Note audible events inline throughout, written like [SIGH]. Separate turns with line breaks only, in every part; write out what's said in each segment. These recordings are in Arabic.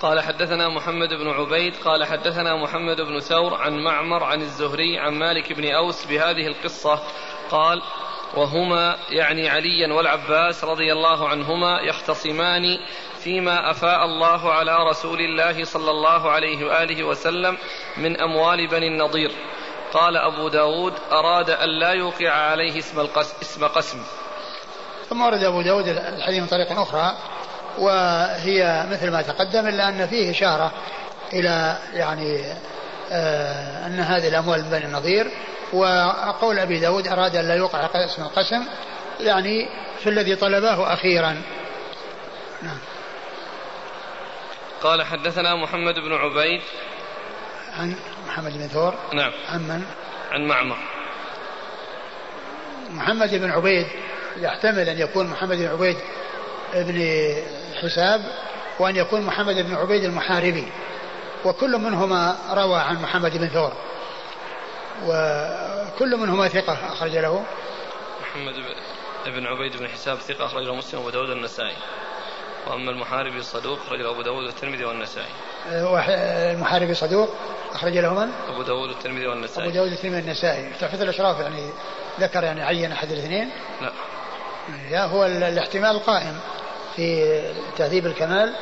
قال حدثنا محمد بن عبيد قال حدثنا محمد بن ثور عن معمر عن الزهري عن مالك بن أوس بهذه القصة. قال وهما يعني عليا والعباس رضي الله عنهما يختصمان فيما أفاء الله على رسول الله صلى الله عليه وآله وسلم من أموال بني النضير. قال أبو داود أراد أن لا يوقع عليه اسم, القسم اسم قسم.
ثم ورد أبو داود الحديث من طريق أخرى وهي مثل ما تقدم إلا أن فيه إشارة إلى يعني آه أن هذه الأموال من بني النضير وقول أبي داود أراد أن لا يوقع اسم القسم يعني في الذي طلباه أخيرا.
نعم. قال حدثنا محمد بن عبيد.
عن محمد بن ثور.
نعم.
عن من؟
عن معمر.
محمد بن عبيد يحتمل أن يكون محمد بن عبيد بن حساب وأن يكون محمد بن عبيد المحاربي وكل منهما روى عن محمد بن ثور وكل منهما ثقة أخرج له.
محمد بن عبيد بن حساب ثقة أخرج له مسلم وأبو داود النسائي وأما المحاربي صدوق أخرج له أبو داود والترمذي والنسائي.
المحاربي صدوق أخرج له من؟
أبو داود والترمذي والنسائي.
أبو داود والترمذي والنسائي. تحفظ الأشراف يعني ذكر يعني عين أحد الاثنين؟
لا.
يا هو الاحتمال قائم في تهذيب الكمال.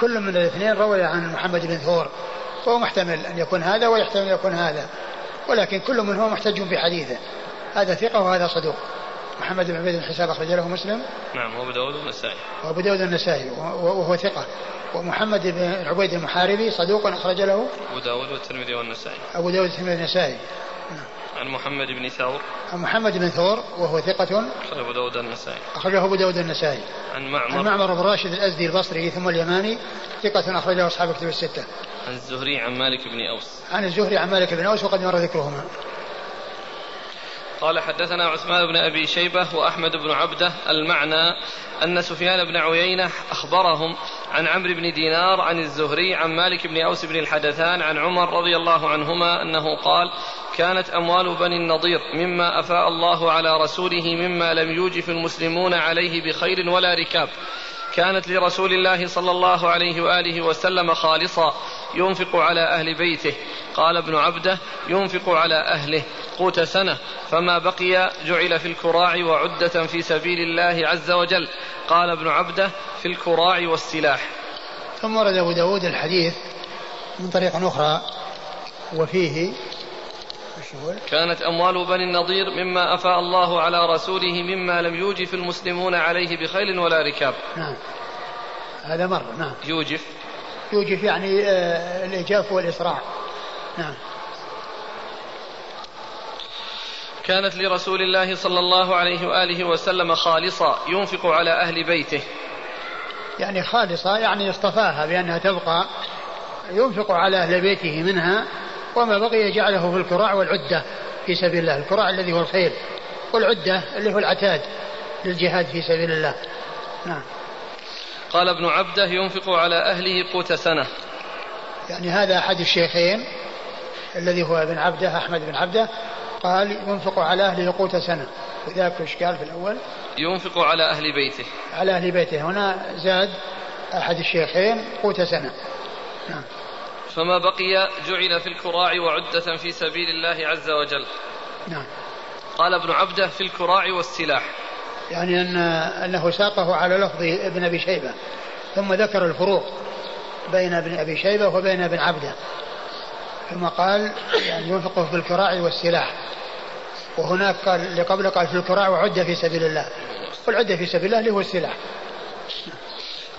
كل من الاثنين روي عن محمد بن ثور فهو محتمل أن يكون هذا ويحتمل أن يكون هذا ولكن كل منهما محتج بحديثه. هذا ثقة وهذا صدوق. محمد بن عبيد الحساب أخرج له مسلم.
نعم وأبو داود النسائي
وأبو داود النسائي وهو ثقة. ومحمد بن عبيد المحاربي صدوق أخرج له.
أبو داود والترمذي والنسائي.
أبو داود والترمذي والنسائي.
عن محمد بن ثور.
عن محمد بن ثور وهو ثقة.
أخرج أبو داود النسائي.
أخرجه أبو داود النسائي.
عن معمر.
عن معمر بن راشد الأزدي البصري ثم اليماني. ثقة أخرجه أصحاب كتب الستة.
عن الزهري عن مالك بن أوس.
عن الزهري عن مالك بن أوس وقد مر ذكرهما.
قال حدثنا عثمان بن أبي شيبة وأحمد بن عبدة المعنى أن سفيان بن عيينة أخبرهم عن عمرو بن دينار عن الزهري عن مالك بن أوس بن الحدثان عن عمر رضي الله عنهما أنه قال كانت أموال بني النضير مما أفاء الله على رسوله مما لم يوجف المسلمون عليه بخير ولا ركاب. كانت لرسول الله صلى الله عليه وآله وسلم خالصا ينفق على أهل بيته. قال ابن عبده ينفق على أهله. قوت سنة فما بقي جعل في الكراع وعدة في سبيل الله عز وجل. قال ابن عبده في الكراع والسلاح.
ثم ورد أبو داود الحديث من طريق أخرى وفيه
كانت أموال بني النضير مما أفاء الله على رسوله مما لم يوجف المسلمون عليه بخيل ولا ركاب.
نعم. هذا مر نعم.
يوجف.
يوجف يعني آه الإجاف والإسراع. نعم.
كانت لرسول الله صلى الله عليه وآله وسلم خالصة ينفق على أهل بيته.
يعني خالصة يعني اصطفاها بأنها تبقى ينفق على أهل بيته منها وما بقي جعله في الكراع والعدة في سبيل الله. الكراع الذي هو الخيل والعدة اللي هو العتاد للجهاد في سبيل الله. نعم.
قال ابن عبده ينفق على أهله قوت سنة.
يعني هذا أحد الشيخين الذي هو ابن عبده أحمد بن عبده قال ينفق على أهله قوت سنة. وذاك إشكال في الأول؟
ينفق على أهل بيته.
على أهل بيته. هنا زاد أحد الشيخين قوت سنة. نعم.
فما بقي جعل في الكراع وعدة في سبيل الله عز وجل.
نعم.
قال ابن عبده في الكراع والسلاح.
يعني أن أنه ساقه على لفظ ابن أبي شيبة ثم ذكر الفروق بين ابن أبي شيبة وبين ابن عبده. ثم قال يعني ينفقه في الكراع والسلاح. وهناك قال اللي قبله قال في الكراع وعدة في سبيل الله. والعدة في سبيل الله اللي هو السلاح.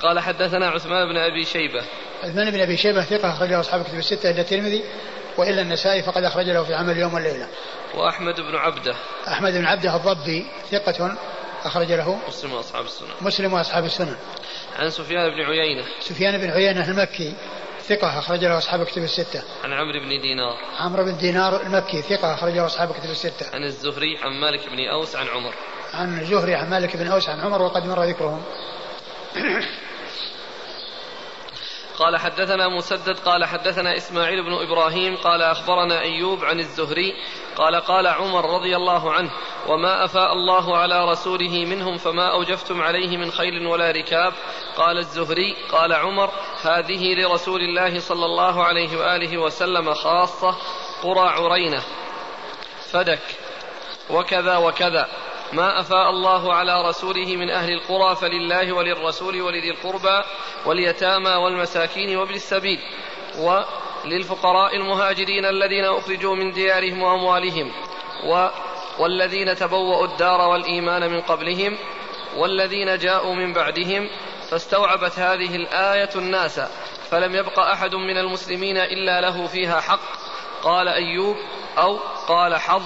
قال حدثنا عثمان بن أبي شيبة
عثمان بن أبي شيبة ثقة أخرجه أصحاب كتب الستة إلا الترمذي وإلا النسائي فقد اخرج له في عمل اليوم والليله.
وأحمد بن عبدة
أحمد بن عبدة الضبي ثقة أخرج له
مسلم وأصحاب السنن
مسلم وأصحاب السنن.
عن سفيان بن عيينة
سفيان بن عيينة المكي ثقة أخرج له أصحاب كتب الستة.
عن عمرو بن دينار.
عمرو بن دينار المكي ثقة أخرج له أصحاب كتب الستة.
عن الزهري عن مالك بن أوس عن عمر.
عن الزهري عن مالك بن أوس عن عمر وقد مر ذكرهم.
قال حدثنا مسدد قال حدثنا إسماعيل بن إبراهيم قال أخبرنا أيوب عن الزهري قال قال عمر رضي الله عنه وما أفاء الله على رسوله منهم فما أوجفتم عليه من خيل ولا ركاب؟ قال الزهري قال عمر هذه لرسول الله صلى الله عليه وآله وسلم خاصة قرى عرينة فدك وكذا وكذا. ما أفاء الله على رسوله من أهل القرى فلله وللرسول ولذي القربى واليتامى والمساكين وابن السبيل وللفقراء المهاجرين الذين أخرجوا من ديارهم وأموالهم و والذين تبوأوا الدار والإيمان من قبلهم والذين جاءوا من بعدهم فاستوعبت هذه الآية الناس فلم يبق أحد من المسلمين إلا له فيها حق قال أيوب أو قال حظ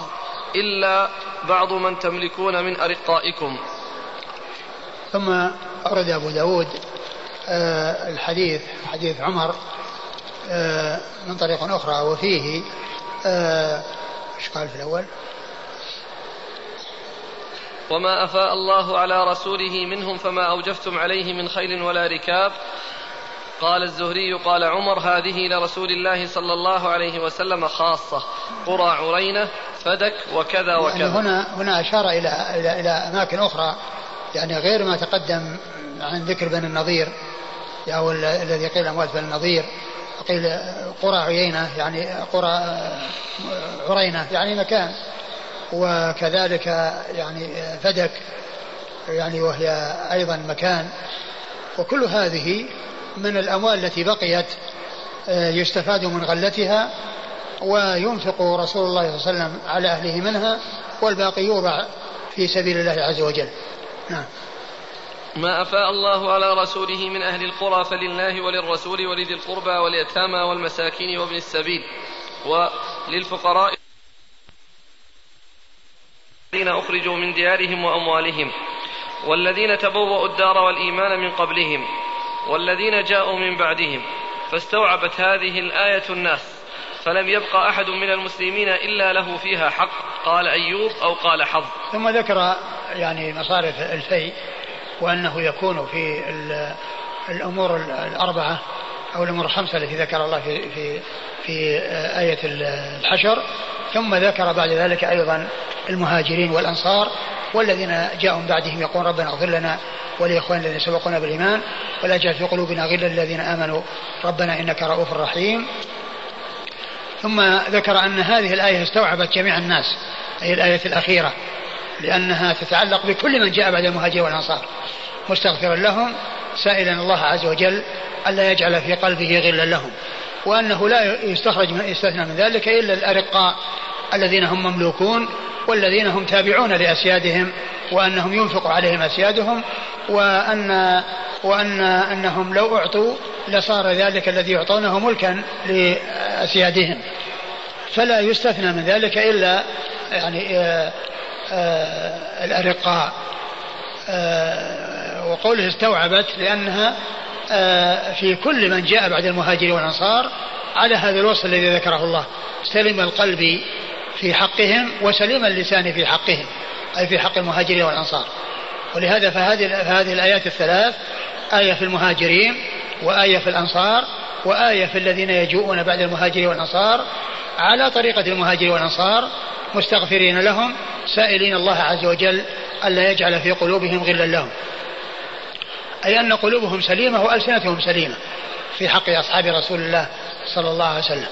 إلا بعض من تملكون من أرقائكم.
ثم أورد أبو داود آه الحديث حديث عمر آه من طريق أخرى وفيه آه، إيش قال في الأول؟
وما أفاء الله على رسوله منهم فما أوجفتم عليه من خيل ولا ركاب. قال الزهري قال عمر هذه لرسول الله صلى الله عليه وسلم خاصة. قرى عرينة فدك وكذا يعني وكذا.
يعني هنا هنا أشار إلى إلى إلى أماكن أخرى يعني غير ما تقدم عن ذكر بن النضير أو الذي قيل أموات بن النضير قيل قرى عيينة يعني قرى عرينة يعني مكان. وكذلك يعني فدك يعني وهي أيضا مكان. وكل هذه من الأموال التي بقيت آه، يستفاد من غلتها وينفق رسول الله صلى الله عليه وسلم على أهله منها والباقي يوضع في سبيل الله عز وجل. نعم.
ما أفاء الله على رسوله من أهل القرى فلله وللرسول ولذي القربى واليتامى والمساكين وابن السبيل وللفقراء الذين أخرجوا من ديارهم وأموالهم والذين تبوأوا الدار والإيمان من قبلهم والذين جاءوا من بعدهم فاستوعبت هذه الآية الناس فلم يبق أحد من المسلمين إلا له فيها حق. قال أيوب أو قال حظ.
ثم ذكر يعني مصارف الفيء وأنه يكون في الأمور الأربعة أو الأمور الخمسة التي ذكر الله في في في آية الحشر. ثم ذكر بعد ذلك أيضا المهاجرين والأنصار والذين جاءوا بعدهم يقول ربنا اغفر لنا ولإخوان الذين سبقونا بالإيمان ولا تجعل في قلوبنا غلا للذين آمنوا. ربنا إنك رؤوف رحيم. ثم ذكر أن هذه الآية استوعبت جميع الناس أي الآية الأخيرة لأنها تتعلق بكل من جاء بعد المهاجرين والأنصار. مستغفرا لهم سائلا الله عز وجل ألا يجعل في قلبه غلا لهم. وأنه لا يستخرج من يستثنى من ذلك إلا الأرقاء الذين هم مملوكون والذين هم تابعون لأسيادهم وأنهم ينفق عليهم أسيادهم وأن وأن أنهم لو أعطوا لصار ذلك الذي يعطونه ملكا لأسيادهم. فلا يستثنى من ذلك إلا يعني آآ آه، آآ آه، الأرقاء. آه، وقوله استوعبت لأنها في كل من جاء بعد المهاجرين والأنصار على هذا الوصف الذي ذكره الله. سلم القلب في حقهم وسلم اللسان في حقهم أي في حق المهاجرين والأنصار. ولهذا فهذه, فهذه الآيات الثلاث آية في المهاجرين وآية في الأنصار وآية في الذين يجوءون بعد المهاجرين والأنصار. على طريقة المهاجرين والأنصار مستغفرين لهم سائلين الله عز وجل ألا يجعل في قلوبهم غلا لهم. أي أن قلوبهم سليمة وألسنتهم سليمة في حق أصحاب رسول الله صلى الله عليه وسلم.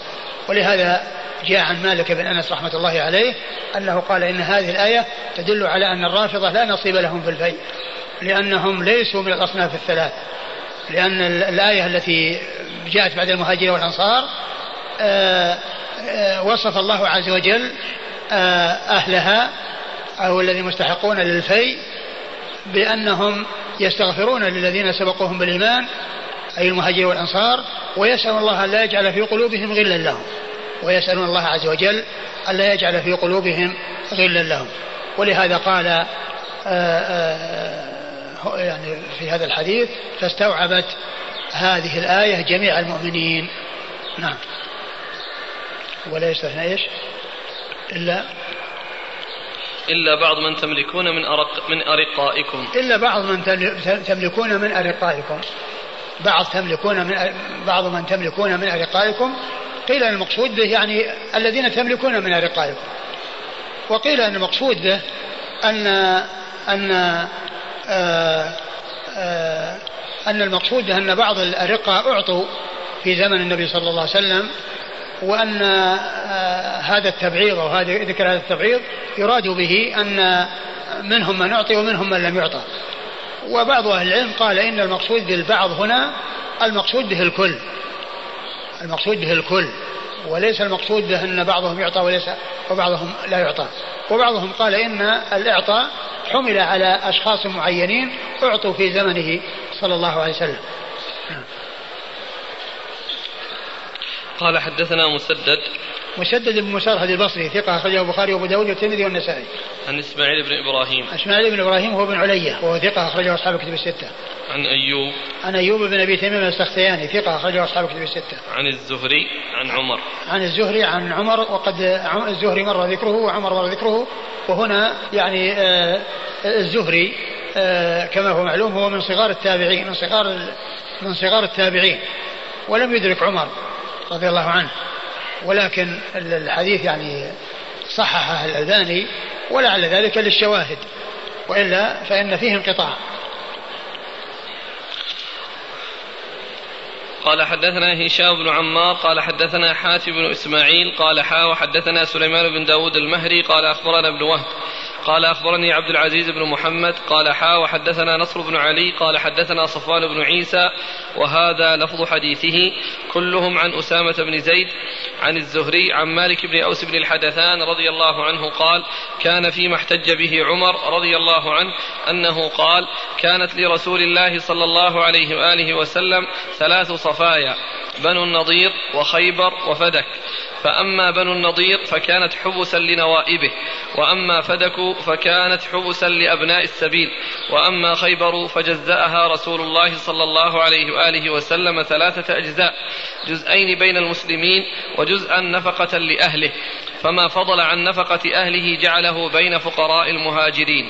ولهذا جاء عن مالك بن أنس رحمة الله عليه أنه قال إن هذه الآية تدل على أن الرافضة لا نصيب لهم في الفيء لأنهم ليسوا من الأصناف الثلاث. لأن الآية التي جاءت بعد المهاجرين والأنصار آه، آه، وصف الله عز وجل آه، أهلها أو الذين مستحقون للفيء بأنهم يستغفرون للذين سبقوهم بالإيمان أي المهاجرين والأنصار ويسأل الله أن لا يجعل في قلوبهم غلا لهم. ويسألون الله عز وجل ألا يجعل في قلوبهم غلا لهم. ولهذا قال آآ آه، آآ آه، يعني في هذا الحديث فاستوعبت هذه الآية جميع المؤمنين. نعم. ولا يستثنى إيش؟ إلا
إلا بعض من تملكون من أرق من أرقائكم.
إلا بعض من تملكون من أرقائكم. بعض تملكون من بعض من تملكون من أرقائكم قيل أن المقصود به يعني الذين تملكون من رقائكم وقيل أن المقصود به أن أن آه آه أن المقصود أن بعض الأرقة أعطوا في زمن النبي صلى الله عليه وسلم وأن آه هذا التبعيض أو هذا ذكر هذا التبعيض يراد به أن منهم من أعطي ومنهم من لم يعطى. وبعض أهل العلم قال إن المقصود بالبعض هنا المقصود به الكل. المقصود به الكل وليس المقصود به أن بعضهم يعطى وليس وبعضهم لا يعطى. وبعضهم قال إن الإعطاء حمل على أشخاص معينين أعطوا في زمنه صلى الله عليه وسلم.
قال حدثنا مسدد
مسدد بن مسرهد البصري ثقة أخرجه البخاري وأبو داود والترمذي والنسائي.
عن إسماعيل بن إبراهيم.
إسماعيل بن إبراهيم هو بن علية وهو ثقة أخرجه أصحاب الكتب الستة.
عن أيوب.
عن أيوب بن أبي تميم السختياني ثقة أخرجه أصحاب الكتب الستة.
عن الزهري عن عمر.
عن الزهري عن عمر وقد الزهري مر ذكره وعمر مر ذكره وهنا يعني آه الزهري آه كما هو معلوم هو من صغار التابعين من صغار من صغار التابعين ولم يدرك عمر رضي الله عنه ولكن الحديث يعني صححه الألباني ولعل ذلك للشواهد وإلا فإن فيه انقطاع.
قال حدثنا هشام بن عمار قال حدثنا حاتم بن إسماعيل قال حا وحدثنا سليمان بن داود المهري قال أخبرنا ابن وهب قال أخبرني عبد العزيز بن محمد قال حا وحدثنا نصر بن علي قال حدثنا صفوان بن عيسى وهذا لفظ حديثه. كلهم عن أسامة بن زيد عن الزهري عن مالك بن أوس بن الحدثان رضي الله عنه قال كان فيما احتج به عمر رضي الله عنه أنه قال كانت لرسول الله صلى الله عليه وآله وسلم ثلاث صفايا بنو النضير وخيبر وفدك. فأما بنو النضير فكانت حبسا لنوائبه وأما فدك فكانت حبسا لأبناء السبيل. وأما خيبر فجزأها رسول الله صلى الله عليه وآله وسلم ثلاثة أجزاء جزئين بين المسلمين وجزءا نفقة لأهله. فما فضل عن نفقة أهله جعله بين فقراء المهاجرين.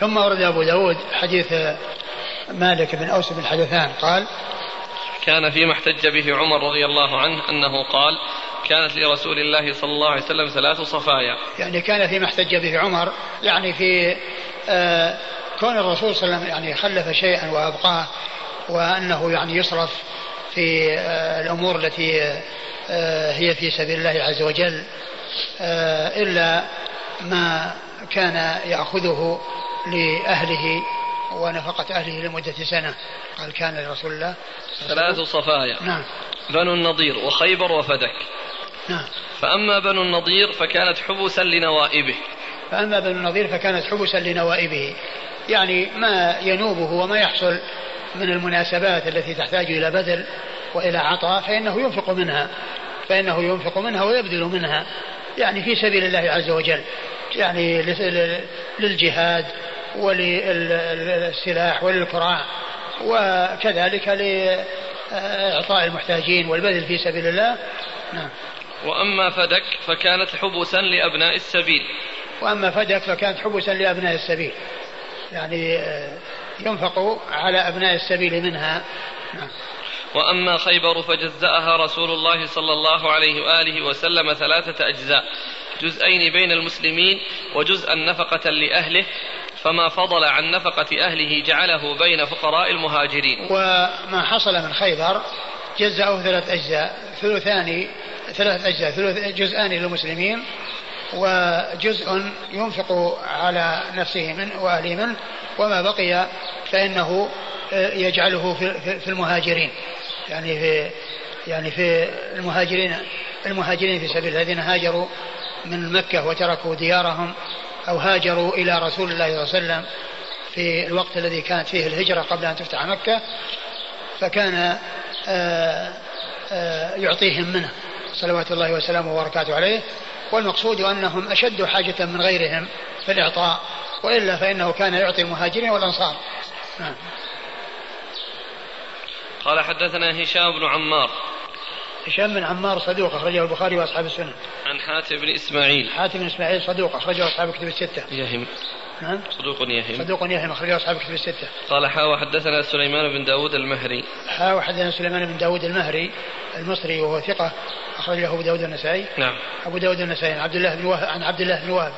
ثم ورد أبو داود حديث مالك بن أوس بن حدثان قال
كان فيما احتج به عمر رضي الله عنه أنه قال كانت لرسول الله صلى الله عليه وسلم ثلاث صفايا.
يعني كان فيما احتج به عمر يعني في آه كون الرسول صلى الله عليه وسلم يعني خلف شيئا وأبقاه وأنه يعني يصرف في آه الأمور التي آه هي في سبيل الله عز وجل آه إلا ما كان يأخذه لأهله ونفقة أهله لمدة سنة. قال كان لرسول الله
ثلاث صفايا.
نعم.
بنو النضير وخيبر وفدك.
نعم.
فأما بنو النضير فكانت حبسا لنوائبه.
فأما بنو النضير فكانت حبسا لنوائبه. يعني ما ينوبه وما يحصل من المناسبات التي تحتاج إلى بذل وإلى عطاء فإنه ينفق منها. فإنه ينفق منها ويبذل منها. يعني في سبيل الله عز وجل. يعني للجهاد وللسلاح وللقراع وكذلك لإعطاء المحتاجين والبذل في سبيل الله. نعم.
وأما فدك فكانت حبسا لأبناء السبيل.
وأما فدك فكانت حبسا لأبناء السبيل. يعني ينفق على أبناء السبيل منها.
وأما خيبر فجزأها رسول الله صلى الله عليه وآله وسلم ثلاثة أجزاء جزئين بين المسلمين وجزءا نفقة لأهله فما فضل عن نفقة أهله جعله بين فقراء المهاجرين.
وما حصل من خيبر جزأه ثلاث أجزاء. ثلثان ثلاث أجزاء ثلث جزءان للمسلمين وجزء ينفق على نفسه من وأهله منه وما بقي فإنه يجعله في المهاجرين. يعني في يعني في المهاجرين المهاجرين في سبيل الذين هاجروا من مكة وتركوا ديارهم أو هاجروا إلى رسول الله صلى الله عليه وسلم في الوقت الذي كانت فيه الهجرة قبل أن تفتح مكة فكان آه، آه، يعطيهم منه. صلوات الله وسلامه وبركاته عليه والمقصود أنهم أشد حاجة من غيرهم في الإعطاء وإلا فإنه كان يعطي المهاجرين والأنصار نعم.
قال حدثنا هشام بن عمار
هشام بن عمار صدوق أخرجه البخاري وأصحاب السنن.
عن حاتم بن إسماعيل.
حاتم بن إسماعيل صدوق أخرجه أصحاب الكتب الستة.
يهم.
نعم.
صدوق يهم.
صدوق يهم أخرجه أصحاب الكتب الستة.
قال حا وحدثنا سليمان بن داود المهري.
حا وحدثنا سليمان بن داود المهري المصري وهو ثقة أخرج له أبو داود النسائي
نعم
أبو داود النسائي عن عبد الله بن وهب عن عبد الله بن وهب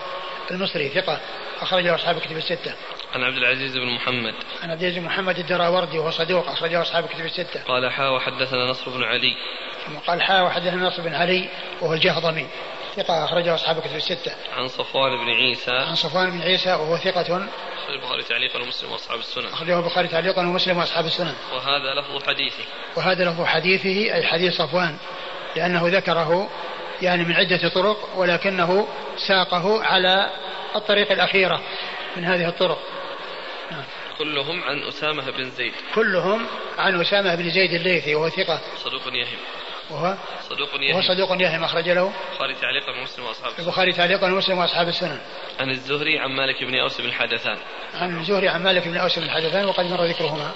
المصري ثقة أخرج له أصحاب الكتب الستة.
عن عبد العزيز بن محمد.
عن عبد العزيز بن محمد الدراوردي وهو صدوق أخرج له أصحاب الكتب الستة.
قال حا وحدثنا نصر بن علي.
ثم قال حا وحدثنا نصر بن علي وهو الجهضمي ثقة أخرجه أصحاب الكتب الستة.
عن صفوان بن عيسى.
عن صفوان بن عيسى وهو ثقة.
أخرج البخاري تعليقا ومسلم وأصحاب السنن.
أخرجه البخاري تعليقا ومسلم وأصحاب السنن.
وهذا لفظ حديثه.
وهذا لفظ حديثه أي حديث صفوان لأنه ذكره يعني من عدة طرق ولكنه ساقه على الطريق الأخيرة من هذه الطرق.
نعم. كلهم عن أسامة بن زيد.
كلهم عن أسامة بن زيد الليثي وهو ثقة.
صدوق يهم.
وهو؟
صدوق يهم.
وهو صدوق يهم أخرج له.
البخاري تعليقا ومسلم وأصحاب
البخاري تعليقا ومسلم وأصحاب السنن.
عن الزهري عن مالك بن أوس بن الحدثان.
عن الزهري عن مالك بن أوس بن الحدثان وقد مر ذكرهما.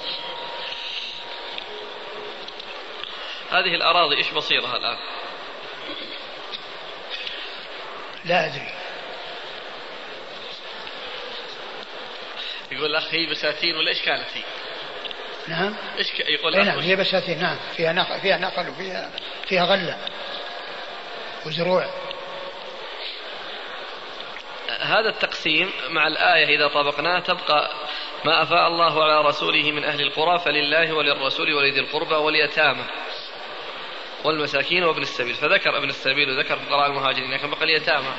هذه الأراضي إيش مصيرها الآن؟
لا أدري.
يقول الأخ هي بساتين ولا إيش كانت هي؟
نعم.
إيش ك... يقول
إيه نعم هي بساتين نعم. فيها نقل فيها نقل وفيها فيها غلة وزروع.
هذا التقسيم مع الآية إذا طبقناه تبقى ما أفاء الله على رسوله من أهل القرى فلله وللرسول ولذي القربى واليتامى. والمساكين وابن السبيل فذكر ابن السبيل وذكر فقراء المهاجرين لكن بقى اليتامى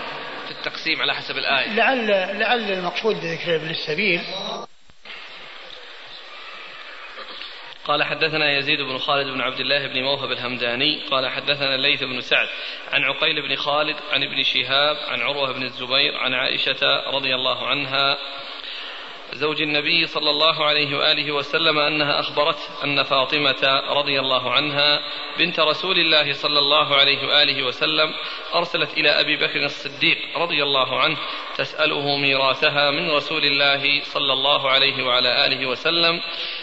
في التقسيم على حسب الآية.
لعل لعل المقصود بذكر ابن السبيل.
قال حدثنا يزيد بن خالد بن عبد الله بن موهب الهمداني قال حدثنا الليث بن سعد عن عقيل بن خالد عن ابن شهاب عن عروة بن الزبير عن عائشة رضي الله عنها زوج النبي صلى الله عليه وآله وسلم أنها اخبرته أن فاطمة رضي الله عنها بنت رسول الله صلى الله عليه وآله وسلم أرسلت إلى أبي بكر الصديق رضي الله عنه تسأله ميراثها من رسول الله صلى الله عليه وعلى آله وسلم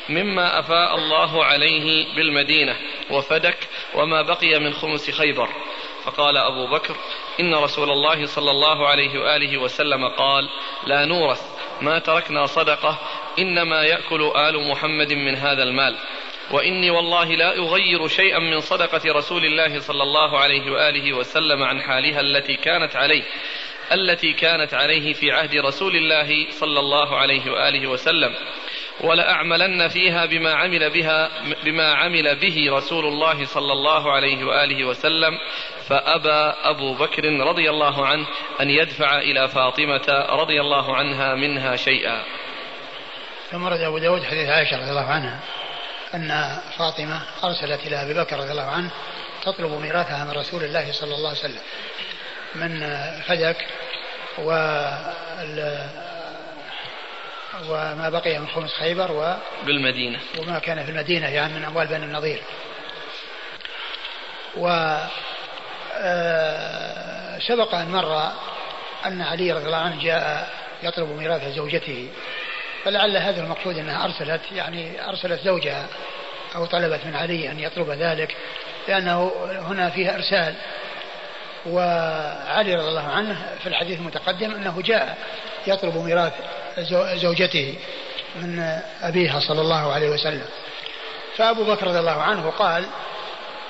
مما أفاء الله عليه بالمدينة وفدك وما بقي من خمس خيبر. فقال أبو بكر إن رسول الله صلى الله عليه وآله وسلم قال لا نورث ما تركنا صدقة إنما يأكل آل محمد من هذا المال. وإني والله لا أغير شيئا من صدقة رسول الله صلى الله عليه وآله وسلم عن حالها التي كانت عليه التي كانت عليه في عهد رسول الله صلى الله عليه وآله وسلم. ولأعملن فيها بما عمل بها بما عمل به رسول الله صلى الله عليه وآله وسلم. فأبى أبو بكر رضي الله عنه أن يدفع إلى فاطمة رضي الله عنها منها شيئا.
ثم رد أبو داود حديث عائشة رضي الله عنها أن فاطمة أرسلت إلى أبي بكر رضي الله عنه تطلب ميراثها من رسول الله صلى الله عليه وسلم من فدك وما بقي من خمس خيبر و
بالمدينة.
وما كان في المدينة يعني من أموال بني النضير. و آه، سبق أن مر أن علي رضي الله عنه جاء يطلب ميراث زوجته. فلعل هذا المقصود أنها أرسلت يعني أرسلت زوجها أو طلبت من علي أن يطلب ذلك لأنه هنا فيها إرسال. وعلي رضي الله عنه في الحديث المتقدم أنه جاء يطلب ميراث زوجته من أبيها صلى الله عليه وسلم. فأبو بكر رضي الله عنه قال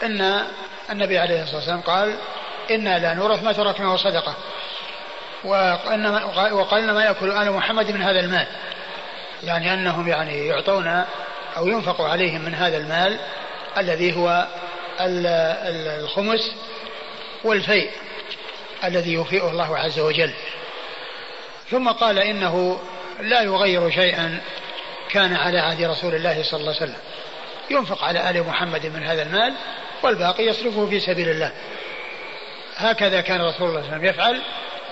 إن النبي عليه الصلاة والسلام قال إنا لا نورث ما تركناه صدقة. وقال إنما يأكل آل محمد من هذا المال. يعني أنهم يعني يعطون أو ينفق عليهم من هذا المال الذي هو الخمس والفيء الذي يوفئه الله عز وجل. ثم قال إنه لا يغير شيئا كان على عهد رسول الله صلى الله عليه وسلم. ينفق على آل محمد من هذا المال والباقي يصرفه في سبيل الله. هكذا كان رسول الله صلى الله عليه وسلم يفعل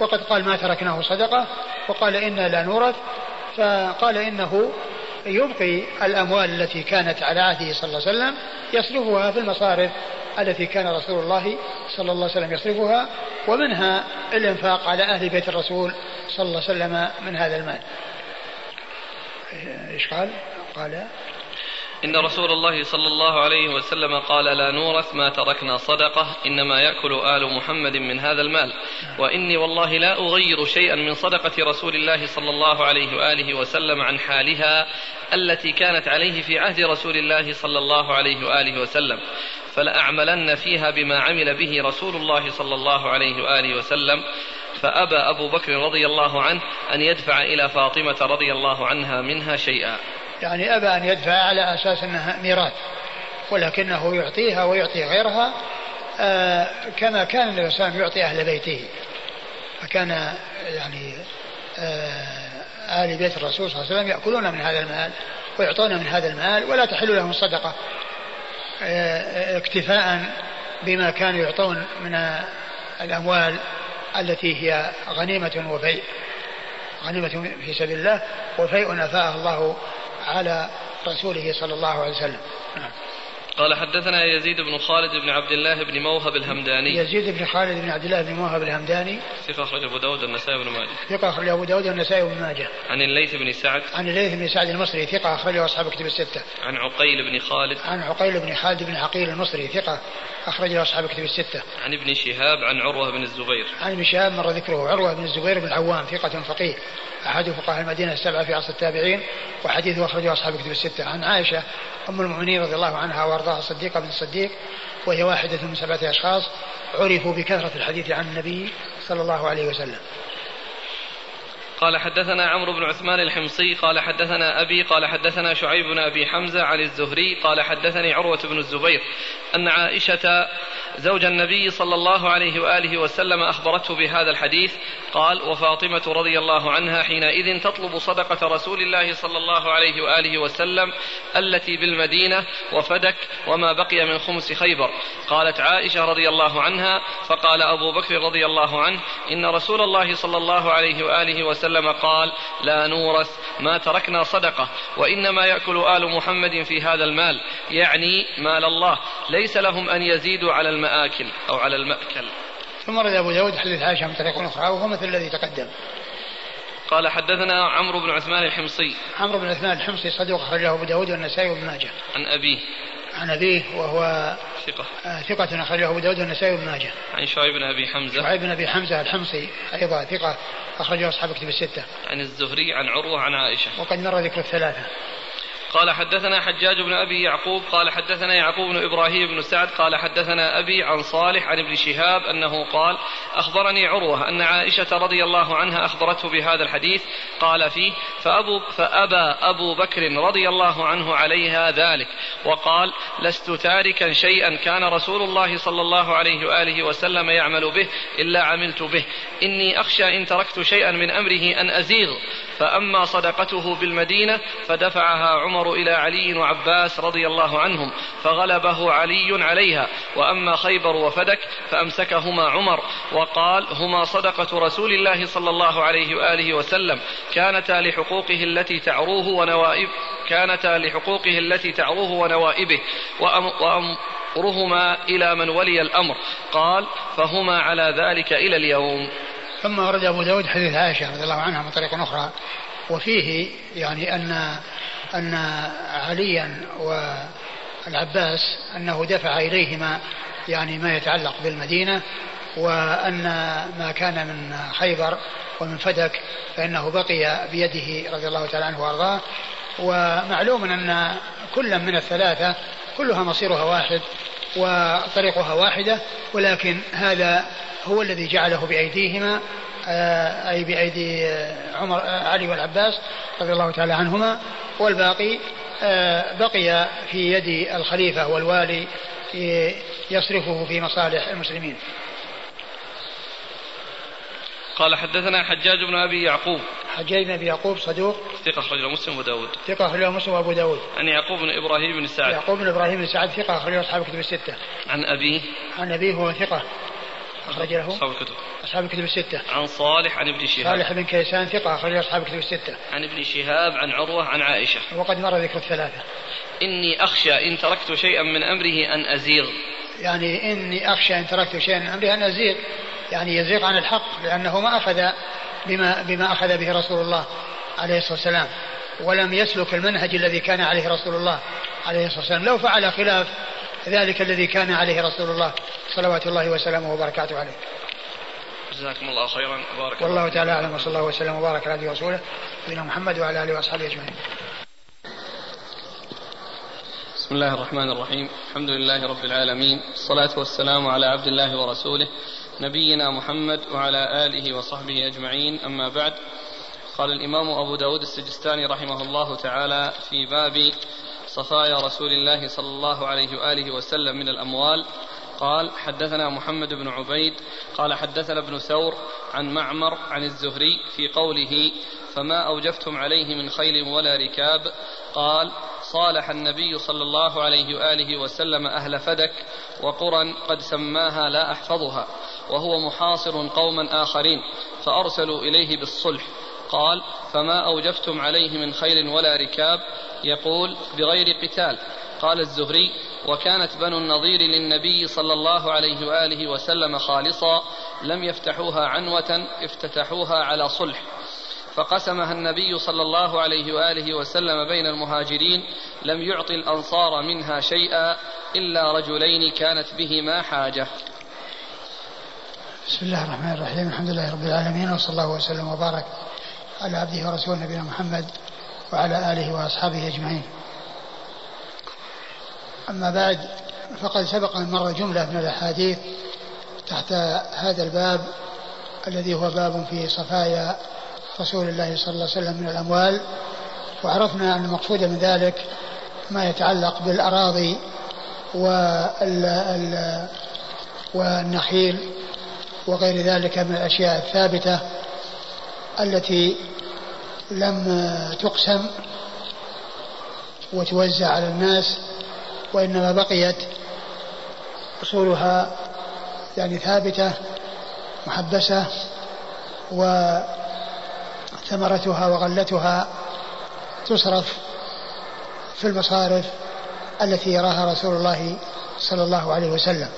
وقد قال ما تركناه صدقة. وقال إنا لا نورث. فقال إنه يبقي الأموال التي كانت على عهده صلى الله عليه وسلم يصرفها في المصارف التي كان رسول الله صلى الله عليه وسلم يصرفها ومنها الإنفاق على أهل بيت الرسول صلى الله عليه وسلم من هذا المال. إيش قال؟ قال
إن رسول الله صلى الله عليه وسلم قال لا نورث ما تركنا صدقة إنما يأكل آل محمد من هذا المال. وإني والله لا أغير شيئا من صدقة رسول الله صلى الله عليه وآله وسلم عن حالها التي كانت عليه في عهد رسول الله صلى الله عليه وآله وسلم. فلأعملن فيها بما عمل به رسول الله صلى الله عليه وآله وسلم. فأبى أبو بكر رضي الله عنه أن يدفع إلى فاطمة رضي الله عنها منها شيئا.
يعني أبى أن يدفع على أساس أنها ميراث ولكنه يعطيها ويعطي غيرها آه كما كان النبي يعطي أهل بيته. فكان يعني آه آل بيت الرسول صلى الله عليه وسلم يأكلون من هذا المال ويعطون من هذا المال ولا تحل لهم صدقة آه اكتفاء بما كانوا يعطون من الأموال التي هي غنيمة وفيء غنيمة في سبيل الله وفيء أفاءه الله على رسوله صلى الله عليه وسلم نعم.
قال حدثنا يزيد بن خالد بن عبد الله بن موهب الهمداني.
يزيد بن خالد بن عبد الله بن موهب الهمداني.
ثقة أخرج أبو داود والنسائي بن ماجه.
ثقة أخرج أبو داود والنسائي بن ماجه.
عن الليث بن سعد.
عن الليث بن سعد المصري ثقة أخرجه أصحاب كتب الستة.
عن عقيل بن خالد.
عن عقيل بن خالد بن عقيل المصري ثقة أخرجه أصحاب كتب الستة.
عن ابن شهاب عن عروة بن الزبير.
عن ابن شهاب مر ذكره عروة بن الزبير بن العوام ثقة فقيه. أحد فقهاء المدينة السبعة في عصر التابعين وحديثه أخرجه أصحاب كتب الستة. عن عائشة أم المؤمنين رضي الله عنها وأرضاها الصديقة بن الصديق وهي واحدة من سبعة أشخاص عرفوا بكثرة الحديث عن النبي صلى الله عليه وسلم.
قال حدثنا عمرو بن عثمان الحمصي قال حدثنا أبي قال حدثنا شعيب بن أبي حمزة عن الزهري قال حدثني عروة بن الزبير أن عائشة زوج النبي صلى الله عليه وآله وسلم أخبرته بهذا الحديث قال وفاطمة رضي الله عنها حينئذ تطلب صدقة رسول الله صلى الله عليه وآله وسلم التي بالمدينة وفدك وما بقي من خمس خيبر قالت عائشة رضي الله عنها فقال أبو بكر رضي الله عنه إن رسول الله صلى الله عليه وآله وسلم قال لا نورث ما تركنا صدقة وإنما يأكل آل محمد في هذا المال يعني مال الله. ليس لهم أن يزيدوا على المآكل أو على المأكل.
ثم رد أبو داود حديث عائشة من طريق أخرى وهو مثل الذي تقدم.
قال حدثنا عمرو بن عثمان الحمصي.
عمرو بن عثمان الحمصي صدوق أخرجه أبو داود والنسائي وابن ماجه.
عن أبيه.
عن أبيه وهو
ثقة.
آه، ثقة أخرجه أبو داود والنسائي وابن ماجه.
عن شعيب بن أبي حمزة.
شعيب بن أبي حمزة الحمصي أيضا ثقة أخرجه أصحاب كتب الستة.
عن الزهري عن عروة عن عائشة.
وقد مر ذكر الثلاثة.
قال حدثنا حجاج بن أبي يعقوب قال حدثنا يعقوب بن إبراهيم بن سعد قال حدثنا أبي عن صالح عن ابن شهاب أنه قال أخبرني عروة أن عائشة رضي الله عنها أخبرته بهذا الحديث قال فيه فأبو فأبى أبو بكر رضي الله عنه عليها ذلك وقال لست تاركا شيئا كان رسول الله صلى الله عليه وآله وسلم يعمل به إلا عملت به إني أخشى إن تركت شيئا من أمره أن أزيغ. فأما صدقته بالمدينة فدفعها عمر إلى علي وعباس رضي الله عنهم فغلبه علي عليها وأما خيبر وفدك فأمسكهما عمر وقال هما صدقة رسول الله صلى الله عليه وآله وسلم كانتا لحقوقه التي تعروه ونوائب كانتا لحقوقه التي تعروه ونوائبه وأم وأمرهما إلى من ولي الأمر قال فهما على ذلك إلى اليوم.
ثم ورد أبو داود حديث عائشة رضي الله عنها من طريق أخرى. وفيه يعني أن أن عليا والعباس أنه دفع إليهما يعني ما يتعلق بالمدينة وأن ما كان من خيبر ومن فدك فإنه بقي بيده رضي الله تعالى عنه وأرضاه. ومعلوم أن كل من الثلاثة كلها مصيرها واحد وطريقها واحدة ولكن هذا هو الذي جعله بأيديهما آه، أي بأيدي عمر آه، علي والعباس رضي الله تعالى عنهما. والباقي آه، بقي في يد الخليفة والوالي يصرفه في مصالح المسلمين.
قال حدثنا حجاج بن أبي يعقوب.
حجاج بن أبي يعقوب صدوق.
ثقة أخرجه مسلم وأبو داود.
ثقة أخرجه مسلم وأبو داود.
عن يعقوب بن إبراهيم بن سعد.
يعقوب بن إبراهيم بن سعد ثقة أخرجه أصحاب الكتب الستة.
عن أبيه
عن أبيه هو ثقة أخرج له
أصحاب الكتب.
أصحاب الكتب الستة.
عن صالح عن ابن شهاب.
صالح بن كيسان ثقة أخرج أصحاب الكتب الستة.
عن ابن شهاب عن عروة عن عائشة.
وقد مر ذكر الثلاثة.
إني أخشى إن تركت شيئا من أمره أن أزيغ.
يعني إني أخشى إن تركت شيئا من أمره أن أزيغ. يعني يزيغ عن الحق لأنه ما أخذ بما بما أخذ به رسول الله عليه الصلاة والسلام ولم يسلك المنهج الذي كان عليه رسول الله عليه الصلاة والسلام. لو فعل خلاف ذلك الذي كان عليه رسول الله صلوات الله وسلامه وبركاته عليه.
جزاكم الله خيرا.
بارك والله تعالى أعلم وصلى الله وسلم وبارك على رسوله نبينا محمد وعلى آله وأصحابه أجمعين.
بسم الله الرحمن الرحيم، الحمد لله رب العالمين، الصلاة والسلام على عبد الله ورسوله نبينا محمد وعلى آله وصحبه أجمعين. أما بعد قال الإمام أبو داود السجستاني رحمه الله تعالى في باب صفايا رسول الله صلى الله عليه وآله وسلم من الأموال. قال حدثنا محمد بن عبيد قال حدثنا ابن ثور عن معمر عن الزهري في قوله فما أوجفتم عليه من خيل ولا ركاب قال صالح النبي صلى الله عليه وآله وسلم أهل فدك وقرى قد سماها لا أحفظها وهو محاصر قوما آخرين فأرسلوا إليه بالصلح. قال فما أوجفتم عليه من خيل ولا ركاب؟ يقول بغير قتال. قال الزهري وكانت بنو النضير للنبي صلى الله عليه وآله وسلم خالصا لم يفتحوها عنوة افتتحوها على صلح. فقسمها النبي صلى الله عليه وآله وسلم بين المهاجرين لم يعط الأنصار منها شيئا إلا رجلين كانت بهما حاجة.
بسم الله الرحمن الرحيم، الحمد لله رب العالمين وصلى الله وسلم وبارك على عبده ورسوله نبينا محمد وعلى آله وأصحابه أجمعين. أما بعد فقد سبق أن مر جملة من الأحاديث تحت هذا الباب الذي هو باب في صفايا رسول الله صلى الله عليه وسلم من الأموال وعرفنا أن المقصود من ذلك ما يتعلق بالأراضي وال والنخيل وغير ذلك من الأشياء الثابتة التي لم تقسم وتوزع على الناس وإنما بقيت أصولها يعني ثابتة محبسة و ثمرتها وغلتها تصرف في المصارف التي يراها رسول الله صلى الله عليه وسلم.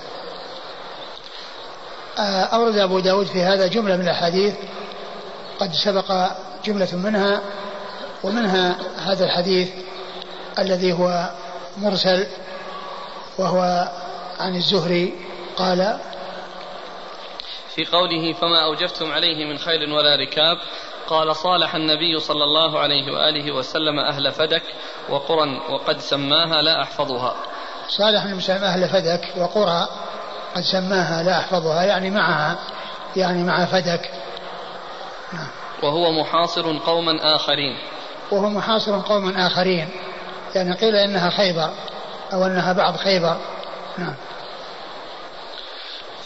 أورد أبو داود في هذا جملة من الأحاديث قد سبق جملة منها ومنها هذا الحديث الذي هو مرسل وهو عن الزهري قال
في قوله فما أوجفتم عليه من خيل ولا ركاب قال صالح النبي صلى الله عليه وآله وسلم أهل فدك وقرى وقد سماها لا أحفظها
صالح النبي أهل فدك وقرى قد سماها لا أحفظها يعني معها يعني مع فدك.
وهو محاصر قوما آخرين.
وهو محاصر قوما آخرين. يعني قيل إنها خيبر أو أنها بعض خيبر. نعم.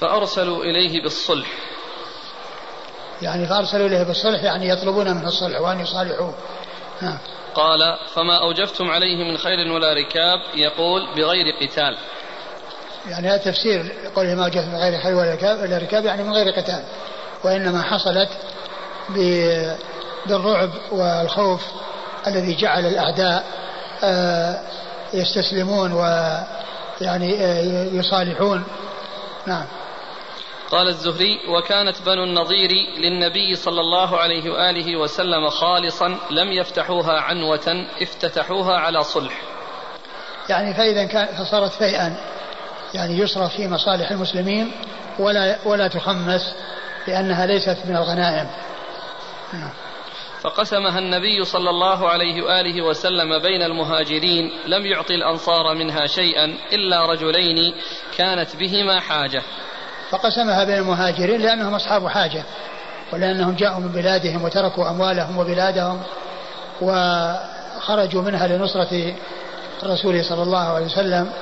فأرسلوا إليه بالصلح.
يعني فأرسلوا إليه بالصلح يعني يطلبون منه الصلح وأن يصالحوه. نعم.
قال فما أوجفتم عليه من خير ولا ركاب. يقول بغير قتال.
يعني هذا تفسير قوله ما أوجفتم من غير خير ولا ركاب, يعني من غير قتال. وإنما حصلت بالرعب والخوف الذي جعل الأعداء آه، يستسلمون ويعني آه، يصالحون. نعم.
قال الزهري وكانت بنو النضير للنبي صلى الله عليه وآله وسلم خالصا لم يفتحوها عنوة افتتحوها على صلح.
يعني فإذا كان فصارت فيئا. يعني يصرف في مصالح المسلمين ولا ولا تخمس لأنها ليست من الغنائم.
نعم. فقسمها النبي صلى الله عليه وآله وسلم بين المهاجرين لم يعطي الأنصار منها شيئا إلا رجلين كانت بهما حاجة
فقسمها بين المهاجرين لأنهم أصحاب حاجة ولأنهم جاءوا من بلادهم وتركوا أموالهم وبلادهم وخرجوا منها لنصرة الرسول صلى الله عليه وسلم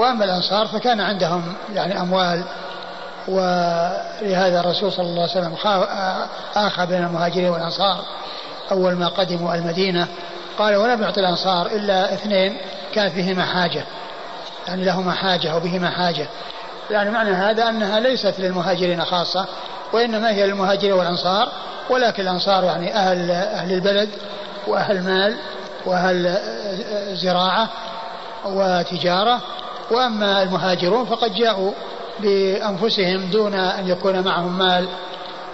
وأما الأنصار فكان عندهم يعني أموال ولهذا الرسول صلى الله عليه وسلم آخى بين المهاجرين والأنصار. أول ما قدموا المدينة قال ولم يعطي الأنصار إلا اثنين كانت بهما حاجة يعني لهما حاجة وبهما حاجة. يعني معنى هذا أنها ليست للمهاجرين خاصة وإنما هي للمهاجرين والأنصار ولكن الأنصار يعني أهل أهل البلد وأهل مال وأهل زراعة وتجارة وأما المهاجرون فقد جاءوا بأنفسهم دون أن يكون معهم مال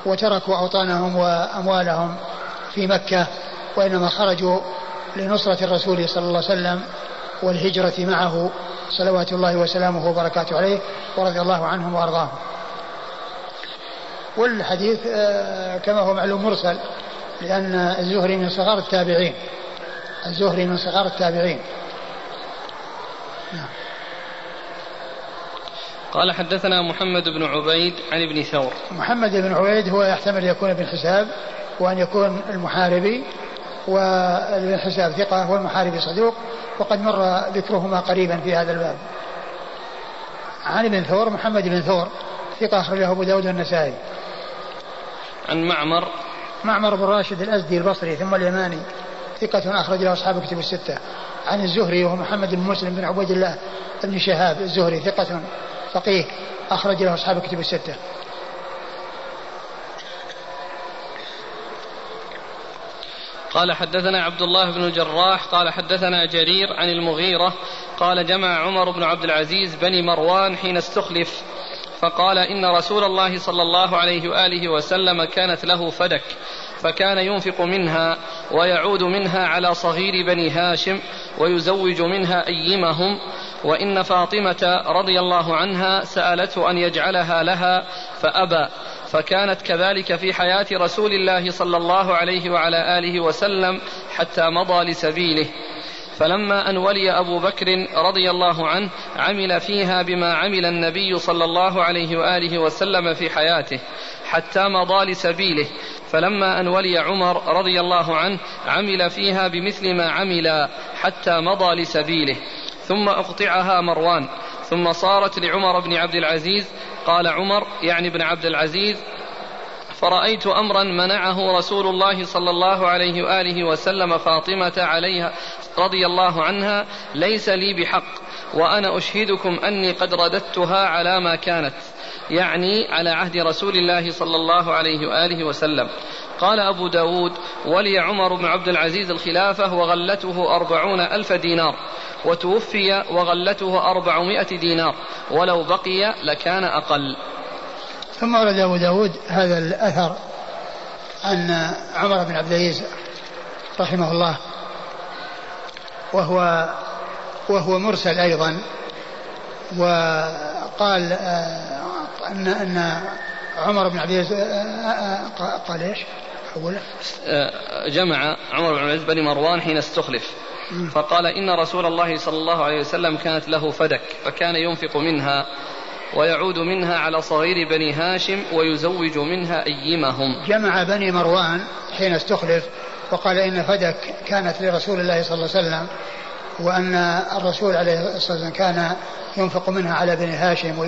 وتركوا أوطانهم وأموالهم في مكة وإنما خرجوا لنصرة الرسول صلى الله عليه وسلم والهجرة معه صلوات الله وسلامه وبركاته عليه ورضي الله عنهم وأرضاهم. والحديث آه، كما هو معلوم مرسل لأن الزهري من صغار التابعين. الزهري من صغار التابعين. نعم.
قال حدثنا محمد بن عبيد عن ابن ثور.
محمد بن عبيد هو يحتمل يكون ابن حساب وأن يكون المحاربي وابن حساب ثقة والمحاربي صدوق وقد مر ذكرهما قريبا في هذا الباب. عن ابن ثور محمد بن ثور ثقة أخرجه أبو داود والنسائي.
عن معمر.
معمر بن راشد الأزدي البصري ثم اليماني ثقة أخرج له أصحاب كتب الستة. عن الزهري وهو محمد بن مسلم بن عبيد الله بن شهاب الزهري ثقة فقيه أخرج له أصحاب كتب الستة.
قال حدثنا عبد الله بن الجراح قال حدثنا جرير عن المغيرة قال جمع عمر بن عبد العزيز بني مروان حين استخلف فقال إن رسول الله صلى الله عليه وآله وسلم كانت له فدك فكان ينفق منها ويعود منها على صغير بني هاشم ويزوج منها أيمهم وإن فاطمة رضي الله عنها سألته أن يجعلها لها فأبى فكانت كذلك في حياة رسول الله صلى الله عليه وعلى آله وسلم حتى مضى لسبيله. فلما أن ولي أبو بكر رضي الله عنه عمل فيها بما عمل النبي صلى الله عليه وآله وسلم في حياته حتى مضى لسبيله. فلما أن ولي عمر رضي الله عنه عمل فيها بمثل ما عمل حتى مضى لسبيله. ثم أقطعها مروان ثم صارت لعمر بن عبد العزيز قال عمر يعني ابن عبد العزيز فرأيت أمرا منعه رسول الله صلى الله عليه وآله وسلم فاطمة عليها رضي الله عنها ليس لي بحق وأنا أشهدكم أني قد رددتها على ما كانت يعني على عهد رسول الله صلى الله عليه وآله وسلم. قال أبو داود ولي عمر بن عبد العزيز الخلافة وغلته أربعون ألف دينار وتوفي وغلته أربعمائة دينار ولو بقي لكان أقل
ثم ورد أبو داود هذا الأثر أن عمر بن عبد العزيز رحمه الله وهو وهو مرسل أيضا وقال آه، أن أن عمر بن عبد العزيز آه، آه، قال إيش؟ أولا
جمع عمر بن عبد العزيز بن مروان حين استخلف. فقال إن رسول الله صلى الله عليه وسلم كانت له فدك فكان ينفق منها ويعود منها على صغير بني هاشم ويزوج منها أيمهم.
جمع بني مروان حين استخلف وقال إن فدك كانت لرسول الله صلى الله عليه وسلم وأن الرسول عليه الصلاة والسلام كان ينفق منها على بني هاشم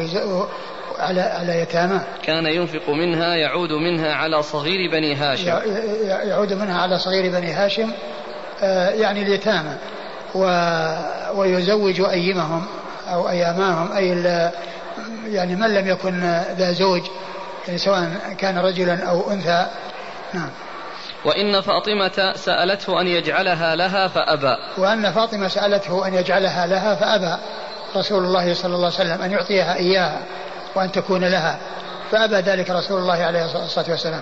على على يتامى.
كان ينفق منها يعود منها على صغير بني هاشم.
يعود منها على صغير بني هاشم آه، يعني اليتامى. ويزوج أيمهم أو أياماهم أي يعني من لم يكن ذا زوج يعني سواء كان رجلا أو أنثى. نعم.
وإن فاطمة سألته أن يجعلها لها فأبى.
وأن فاطمة سألته أن يجعلها لها فأبى. رسول الله صلى الله عليه وسلم أن يعطيها إياها. وأن تكون لها. فأبى ذلك رسول الله عليه الصلاة والسلام.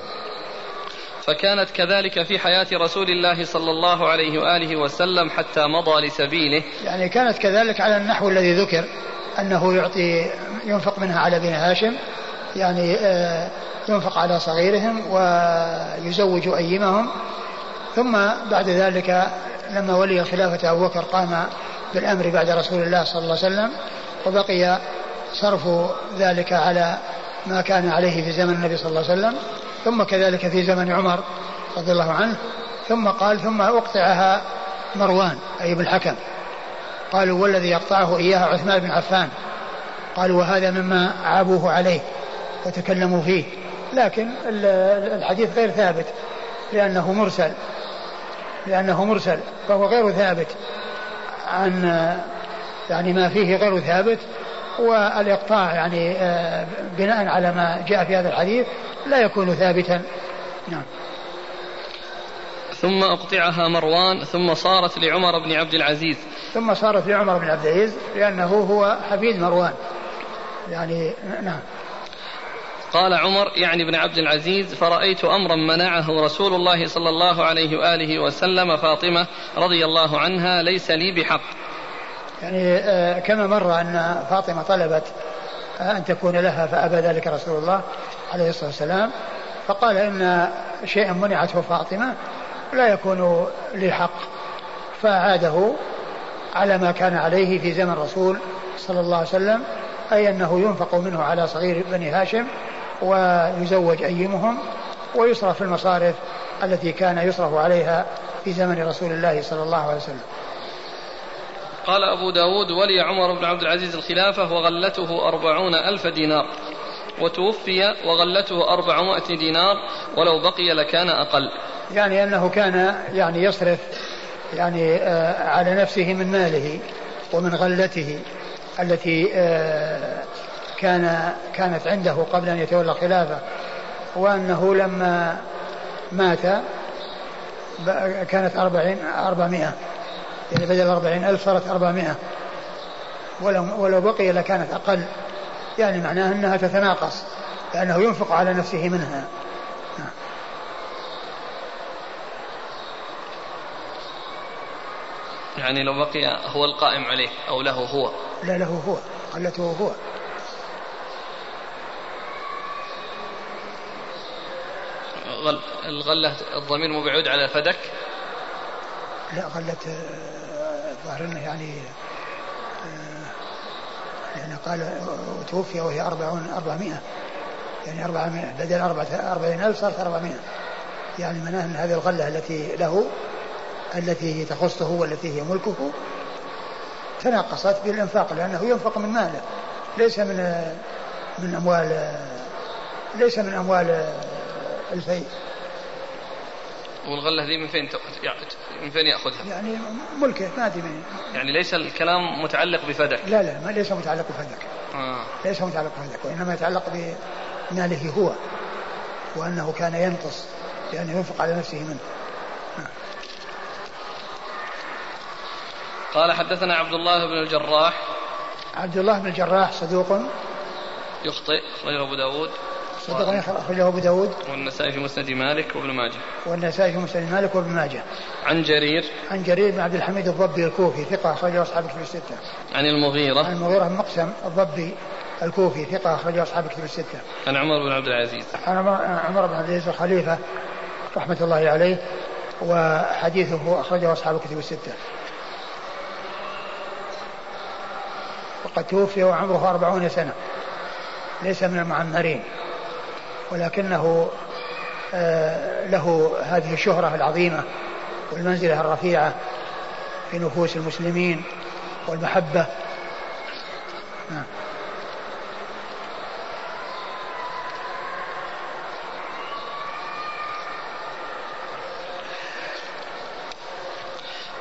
فكانت كذلك في حياة رسول الله صلى الله عليه وآله وسلم حتى مضى لسبيله.
يعني كانت كذلك على النحو الذي ذكر أنه يعطي ينفق منها على بني هاشم يعني آه، ينفق على صغيرهم ويزوج أيمهم. ثم بعد ذلك لما ولي خلافة أبو بكر قام بالأمر بعد رسول الله صلى الله عليه وسلم وبقي صرف ذلك على ما كان عليه في زمن النبي صلى الله عليه وسلم ثم كذلك في زمن عمر رضي الله عنه ثم قال ثم أقطعها مروان أي ابن الحكم. قالوا والذي يقطعه إياها عثمان بن عفان. قالوا وهذا مما عابوه عليه وتكلموا فيه. لكن الحديث غير ثابت لأنه مرسل. لأنه مرسل فهو غير ثابت عن يعني ما فيه غير ثابت والإقطاع يعني آه، بناء على ما جاء في هذا الحديث لا يكون ثابتا. نعم.
ثم أقطعها مروان ثم صارت لعمر بن عبد العزيز.
ثم صارت لعمر بن عبد العزيز لأنه هو حفيد مروان. يعني نعم.
قال عمر يعني ابن عبد العزيز فرأيت أمرا منعه رسول الله صلى الله عليه وآله وسلم فاطمة رضي الله عنها ليس لي بحق.
يعني آه، كما مر أن فاطمة طلبت أن تكون لها فأبى ذلك رسول الله عليه الصلاة والسلام فقال إن شيئا منعته فاطمة لا يكون لي حق فأعاده على ما كان عليه في زمن الرسول صلى الله عليه وسلم أي أنه ينفق منه على صغير بني هاشم ويزوج أيمهم ويصرف في المصارف التي كان يصرف عليها في زمن رسول الله صلى الله عليه وسلم.
قال أبو داود ولي عمر بن عبد العزيز الخلافة وغلته أربعون ألف دينار. وتوفي وغلته أربعمائة دينار. ولو بقي لكان أقل.
يعني أنه كان يعني يصرف يعني آه على نفسه من ماله ومن غلته التي آه كان كانت عنده قبل أن يتولى الخلافة. وأنه لما مات كانت أربعين أربعمائة. يعني بدل أربعين ألف صارت أربعمائة. ولو, ولو بقي لكانت أقل. يعني معناه أنها تتناقص لأنه ينفق على نفسه منها.
يعني لو بقي هو القائم عليه أو له هو.
لا له هو. قلته هو.
غل الغلة الضمير مبعود على فدك؟
لا غلة ظاهر انه يعني يعني قال توفي وهي أربعون أربعمائة يعني أربعمائة بدل أربعة أربعين ألف صارت أربعمائة. يعني معناه أن هذه الغلة التي له التي تخصه والتي هي ملكه تناقصت بالإنفاق لأنه ينفق من ماله ليس من من أموال ليس من أموال الفيء
والغلة ذي من فين من فين يأخذها؟
يعني ملكه ما أدري من.
يعني ليس الكلام متعلق بفدك.
لا لا ما ليس متعلق بفدك. آه. ليس متعلق بفدك وإنما يتعلق بماله هو وأنه كان ينقص لأنه ينفق على نفسه منه. آه.
قال حدثنا عبد الله بن الجراح.
عبد الله بن الجراح صدوق.
يخطئ أخرجه أبو داود.
صدق أخرجه أبو داود.
والنسائي في مسند مالك وابن ماجه.
والنسائي في مسند مالك وابن ماجه.
عن جرير.
عن جرير بن عبد الحميد الضبي الكوفي ثقة أخرجه أصحاب الكتب الستة.
عن المغيرة.
عن المغيرة بن مقسم الضبي الكوفي ثقة أخرجه أصحاب الكتب الستة.
عن عمر بن عبد العزيز.
عن عمر بن عبد العزيز الخليفة رحمة الله عليه وحديثه أخرجه أصحاب الكتب الستة. وقد توفي وعمره أربعون سنة. ليس من المعمرين. ولكنه آه، له هذه الشهرة العظيمة والمنزلة الرفيعة في نفوس المسلمين والمحبة. نعم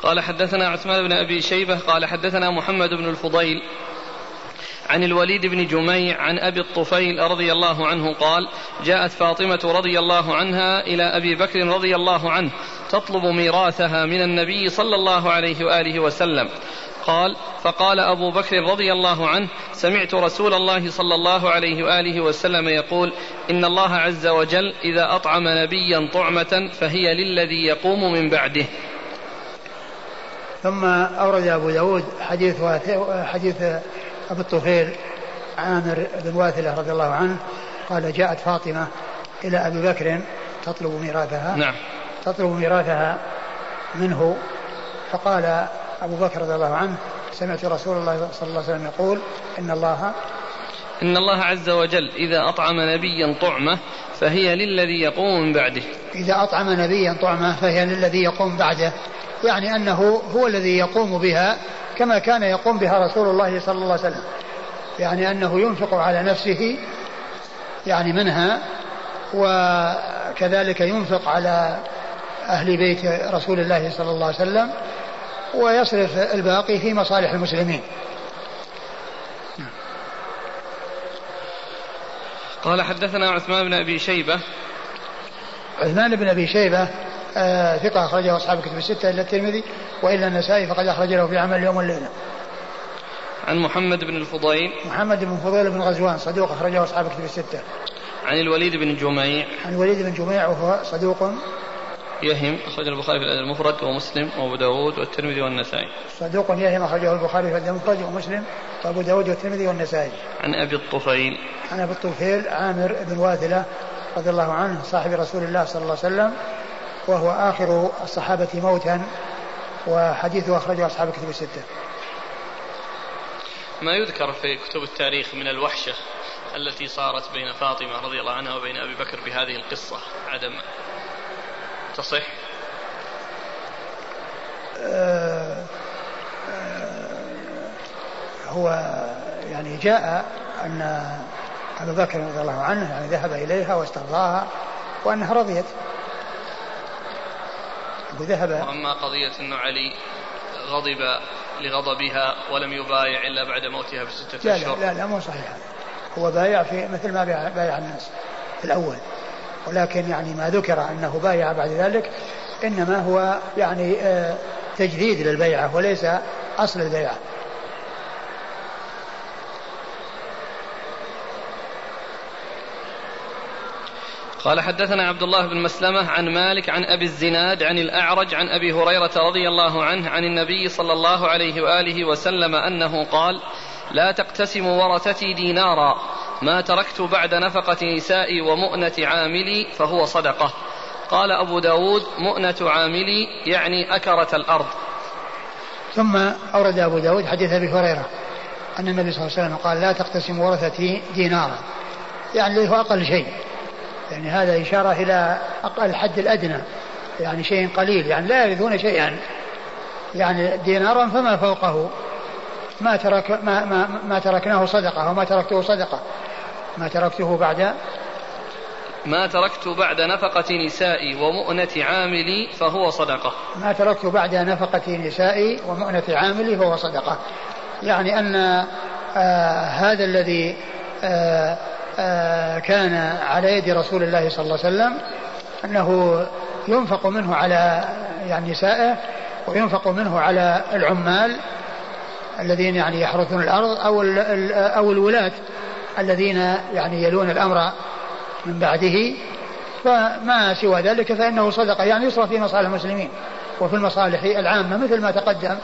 قال حدثنا عثمان بن أبي شيبة قال حدثنا محمد بن الفضيل عن الوليد بن جميع عن أبي الطفيل رضي الله عنه قال جاءت فاطمة رضي الله عنها إلى أبي بكر رضي الله عنه تطلب ميراثها من النبي صلى الله عليه وآله وسلم. قال فقال أبو بكر رضي الله عنه سمعت رسول الله صلى الله عليه وآله وسلم يقول إن الله عز وجل إذا أطعم نبيا طعمة فهي للذي يقوم من بعده.
ثم أورد أبو داود حديث حديث أبو الطفيل عامر بن واثلة رضي الله عنه قال جاءت فاطمة إلى أبي بكر تطلب ميراثها.
نعم.
تطلب ميراثها منه. فقال أبو بكر رضي الله عنه سمعت رسول الله صلى الله عليه وسلم يقول إن الله
إن الله عز وجل إذا أطعم نبيا طعمة فهي للذي يقوم من بعده.
إذا أطعم نبيا طعمة فهي للذي يقوم بعده. يعني أنه هو الذي يقوم بها كما كان يقوم بها رسول الله صلى الله عليه وسلم. يعني أنه ينفق على نفسه يعني منها وكذلك ينفق على أهل بيت رسول الله صلى الله عليه وسلم ويصرف الباقي في مصالح المسلمين.
قال حدثنا عثمان بن أبي شيبة.
عثمان بن أبي شيبة آه ثقة أخرجه أصحاب الكتب الستة إلا الترمذي وإلا النسائي فقد أخرج له في عمل اليوم والليلة.
عن محمد بن الفضيل.
محمد بن الفضيل بن غزوان صدوق أخرجه أصحاب الكتب الستة.
عن الوليد بن جميع.
عن الوليد بن جميع وهو صدوق.
يهم أخرج البخاري في الأدب المفرد ومسلم وأبو داود والترمذي والنسائي.
صدوق يهم أخرجه البخاري في الأدب المفرد ومسلم وأبو داود والترمذي والنسائي.
عن أبي الطفيل.
عن أبي الطفيل عامر بن واثلة رضي الله عنه صاحب رسول الله صلى الله عليه وسلم. وهو آخر الصحابة موتا وحديثه أخرجه أصحاب الكتب الستة.
ما يذكر في كتب التاريخ من الوحشة التي صارت بين فاطمة رضي الله عنها وبين أبي بكر بهذه القصة؟ عدم. تصح؟
آه، آه، هو يعني جاء أن أبا بكر رضي الله عنه يعني ذهب إليها واسترضاها وأنها رضيت.
وذهب وأما قضية أن علي غضب لغضبها ولم يبايع إلا بعد موتها بستة
أشهر لا لا لا مو صحيح هو بايع في مثل ما بايع الناس في الأول. ولكن يعني ما ذكر أنه بايع بعد ذلك إنما هو يعني آه، تجديد للبيعة وليس أصل البيعة.
قال حدثنا عبد الله بن مسلمة عن مالك عن أبي الزناد عن الأعرج عن أبي هريرة رضي الله عنه عن النبي صلى الله عليه وآله وسلم أنه قال لا تقتسم ورثتي دينارا. ما تركت بعد نفقة نسائي ومؤنة عاملي فهو صدقة. قال أبو داود مؤنة عاملي يعني أكرة الأرض.
ثم أورد أبو داود حديث أبي هريرة أن النبي صلى الله عليه وسلم قال لا تقتسم ورثتي دينارا. يعني هو أقل شيء. يعني هذا إشارة إلى أقل الحد الأدنى يعني شيء قليل يعني لا يرثون شيئا. يعني دينارا فما فوقه؟ ما ترك ما ما, ما تركناه صدقة وما تركته صدقة. ما تركته بعد؟
ما تركت بعد نفقة نسائي ومؤنة عاملي فهو صدقة.
ما تركت بعد نفقة نسائي ومؤنة عاملي فهو صدقة. يعني أن آه هذا الذي آه كان على يد رسول الله صلى الله عليه وسلم أنه ينفق منه على يعني نسائه وينفق منه على العمال الذين يعني يحرثون الأرض أو أو الولاة الذين يعني يلون الأمر من بعده. فما سوى ذلك فإنه صدقة يعني يصرف في مصالح المسلمين وفي المصالح العامة مثل ما تقدم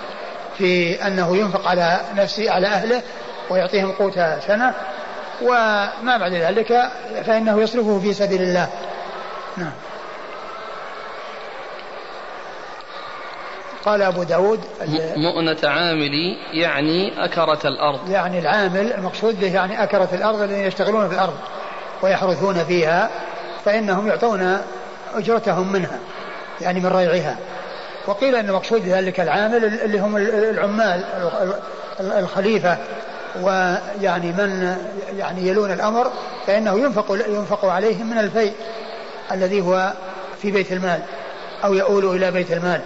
في أنه ينفق على نفسه على أهله ويعطيهم قوت سنة. وما بعد ذلك فإنه يصرفه في سبيل الله. نعم. قال أبو داود
مؤنة عاملي يعني أكرة الأرض.
يعني العامل المقصود به يعني أكرة الأرض الذين يشتغلون في الأرض ويحرثون فيها فإنهم يعطون أجرتهم منها يعني من ريعها. وقيل أن المقصود بذلك العامل اللي هم العمال الخليفة ويعني من يعني يلون الأمر فإنه ينفق ينفق عليهم من الفيء الذي هو في بيت المال أو يؤول إلى بيت المال.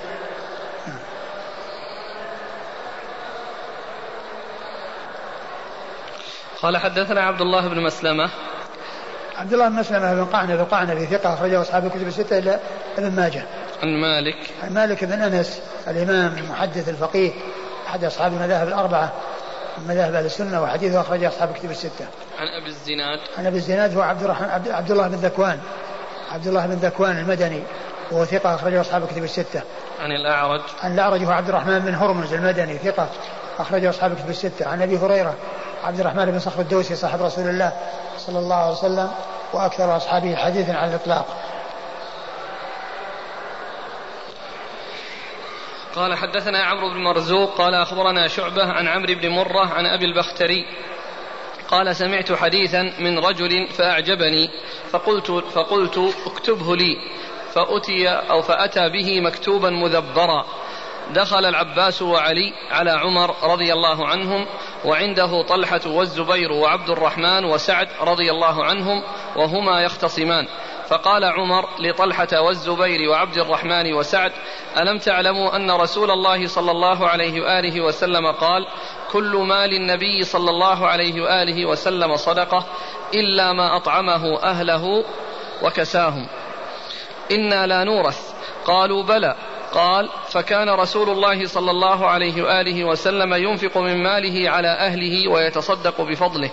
قال حدثنا عبد الله بن مسلمة.
عبد الله بن مسلمة بن قعنب بن قعنب ثقة أخرجه أصحاب الكتب الستة إلا ابن ماجه.
عن مالك.
عن مالك بن أنس الإمام المحدث الفقيه أحد أصحاب المذاهب الأربعة. من مذاهب أهل السنة وحديثه أخرجه أصحاب الكتب الستة.
عن أبي الزناد
عن أبي الزناد هو عبد الرحمن عبد, عبد الله بن ذكوان عبد الله بن ذكوان المدني وهو ثقة أخرجه أصحاب الكتب الستة.
عن الأعرج
عن الأعرج هو عبد الرحمن بن هرمز المدني ثقة أخرجه أصحاب الكتب الستة. عن أبي هريرة عبد الرحمن بن صخر الدوسي صاحب رسول الله صلى الله عليه وسلم وأكثر أصحابه حديثا على الإطلاق
قال حدثنا عمرو بن مرزوق قال أخبرنا شعبة عن عمرو بن مرة عن أبي البختري. قال سمعت حديثا من رجل فأعجبني فقلت فقلت اكتبه لي. فأتي أو فأتى به مكتوبا مذبرا. دخل العباس وعلي على عمر رضي الله عنهم وعنده طلحة والزبير وعبد الرحمن وسعد رضي الله عنهم وهما يختصمان. فقال عمر لطلحة والزبير وعبد الرحمن وسعد ألم تعلموا أن رسول الله صلى الله عليه وآله وسلم قال كل مال النبي صلى الله عليه وآله وسلم صدقة إلا ما أطعمه أهله وكساهم. إنا لا نورث. قالوا بلى. قال فكان رسول الله صلى الله عليه وآله وسلم ينفق من ماله على أهله ويتصدق بفضله.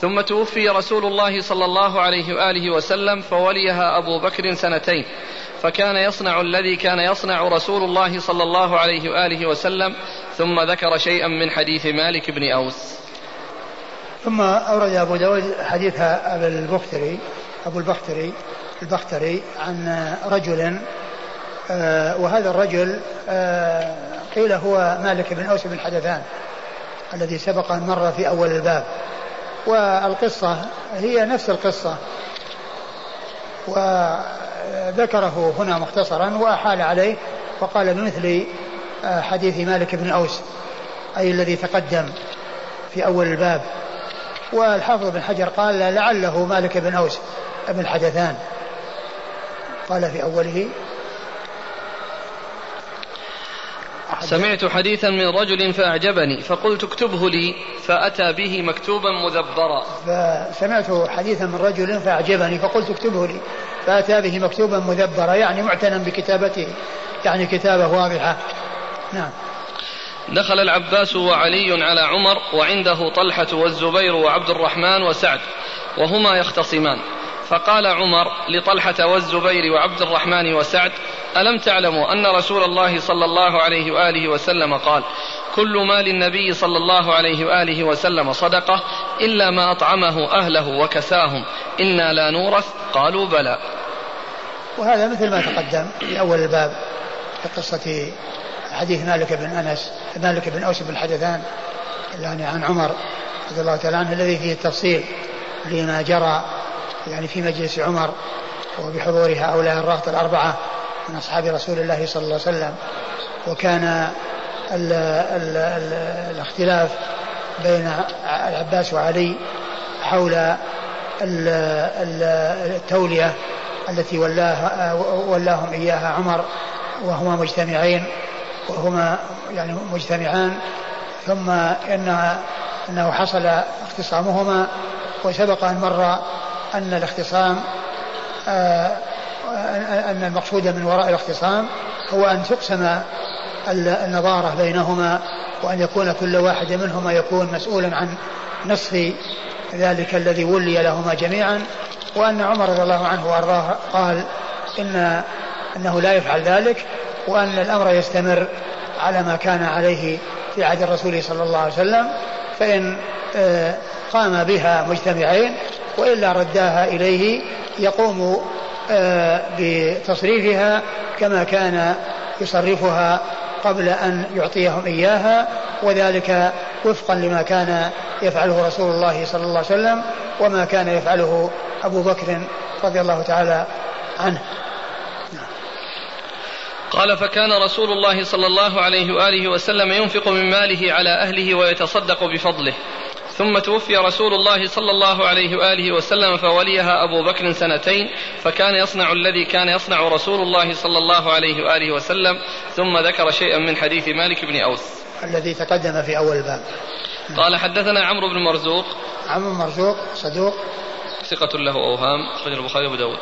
ثم توفي رسول الله صلى الله عليه وآله وسلم فوليها أبو بكر سنتين. فكان يصنع الذي كان يصنع رسول الله صلى الله عليه وآله وسلم ثم ذكر شيئا من حديث مالك بن أوس.
ثم أورد أبو داود حديث أبي البختري أبو البختري البختري عن رجل آه، وهذا الرجل آه، قيل هو مالك بن أوس بن حدثان الذي سبق أن مر في أول الباب. والقصة هي نفس القصة. وذكره هنا مختصرا وأحال عليه وقال بمثل آه، حديث مالك بن أوس أي الذي تقدم في أول الباب. والحافظ بن حجر قال لعله مالك بن أوس ابن الحدثان. قال في أوله
سمعت حديثا من رجل فأعجبني فقلت اكتبه لي فأتى به مكتوبا مدبرا
فسمعت حديثا من رجل فأعجبني فقلت اكتبه لي فأتى به مكتوبا مدبرا يعني معتنا بكتابته يعني كتابة واضحة. نعم.
دخل العباس وعلي على عمر وعنده طلحة والزبير وعبد الرحمن وسعد وهما يختصمان. فقال عمر لطلحة والزبير وعبد الرحمن وسعد ألم تعلموا أن رسول الله صلى الله عليه وآله وسلم قال كل مال النبي صلى الله عليه وآله وسلم صدقة إلا ما أطعمه أهله وكساهم. إنا لا نورث. قالوا بلى.
وهذا مثل ما تقدم في أول الباب في قصة حديث مالك بن أنس مالك بن أوس بن حدثان يعني عن عمر رضي الله تعالى عنه الذي فيه التفصيل لما جرى يعني في مجلس عمر وبحضور هؤلاء الرهط الأربعة من أصحاب رسول الله صلى الله عليه وسلم وكان ال ال ال الاختلاف بين العباس وعلي حول التولية التي ولاه ولاهم إياها عمر وهما مجتمعين وهما يعني مجتمعان ثم إن أنه حصل اختصامهما وسبق أن مر أن الاختصام آه، أن المقصود من وراء الاختصام هو أن تقسم النظارة بينهما وأن يكون كل واحد منهما يكون مسؤولا عن نصف ذلك الذي ولي لهما جميعا. وأن عمر رضي الله عنه وأرضاه قال إن أنه لا يفعل ذلك وأن الأمر يستمر على ما كان عليه في عهد الرسول صلى الله عليه وسلم فإن آه، قام بها مجتمعين وإلا رداها إليه يقوم بتصريفها كما كان يصرفها قبل أن يعطيهم إياها وذلك وفقا لما كان يفعله رسول الله صلى الله عليه وسلم وما كان يفعله أبو بكر رضي الله تعالى عنه.
قال فكان رسول الله صلى الله عليه وآله وسلم ينفق من ماله على أهله ويتصدق بفضله. ثم توفي رسول الله صلى الله عليه وآله وسلم فوليها أبو بكر سنتين فكان يصنع الذي كان يصنع رسول الله صلى الله عليه وآله وسلم ثم ذكر شيئا من حديث مالك بن أوس.
الذي تقدم في أول الباب.
قال حدثنا عمرو بن مرزوق.
عمرو بن مرزوق صدوق.
ثقة له أوهام أخرجه البخاري وأبو داود.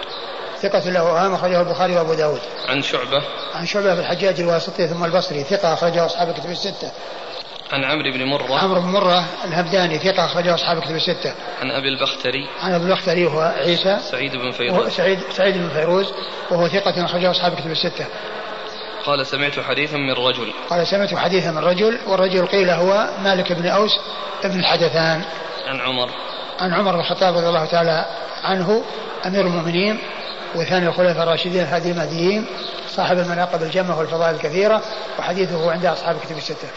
ثقة له أوهام أخرجه البخاري وأبو داود.
عن شعبة.
عن شعبة بن الحجاج الواسطي ثم البصري ثقة أخرجه أصحاب الكتب الستة.
عن عمرو بن مرة.
عمرو بن مرة الهمداني ثقة أخرجه أصحاب الكتب الستة.
عن أبي البختري.
عن أبي البختري وهو عيسى.
سعيد بن فيروز.
سعيد سعيد بن فيروز وهو ثقة أخرجه أصحاب الكتب الستة.
قال سمعت حديثا من رجل.
قال سمعت حديثا من رجل والرجل قيل هو مالك بن أوس بن الحدثان.
عن عمر.
عن عمر بن الخطاب رضي الله تعالى عنه أمير المؤمنين وثاني الخلفاء الراشدين الهادي المهديين صاحب المناقب الجمة والفضائل الكثيرة وحديثه عند أصحاب الكتب الستة.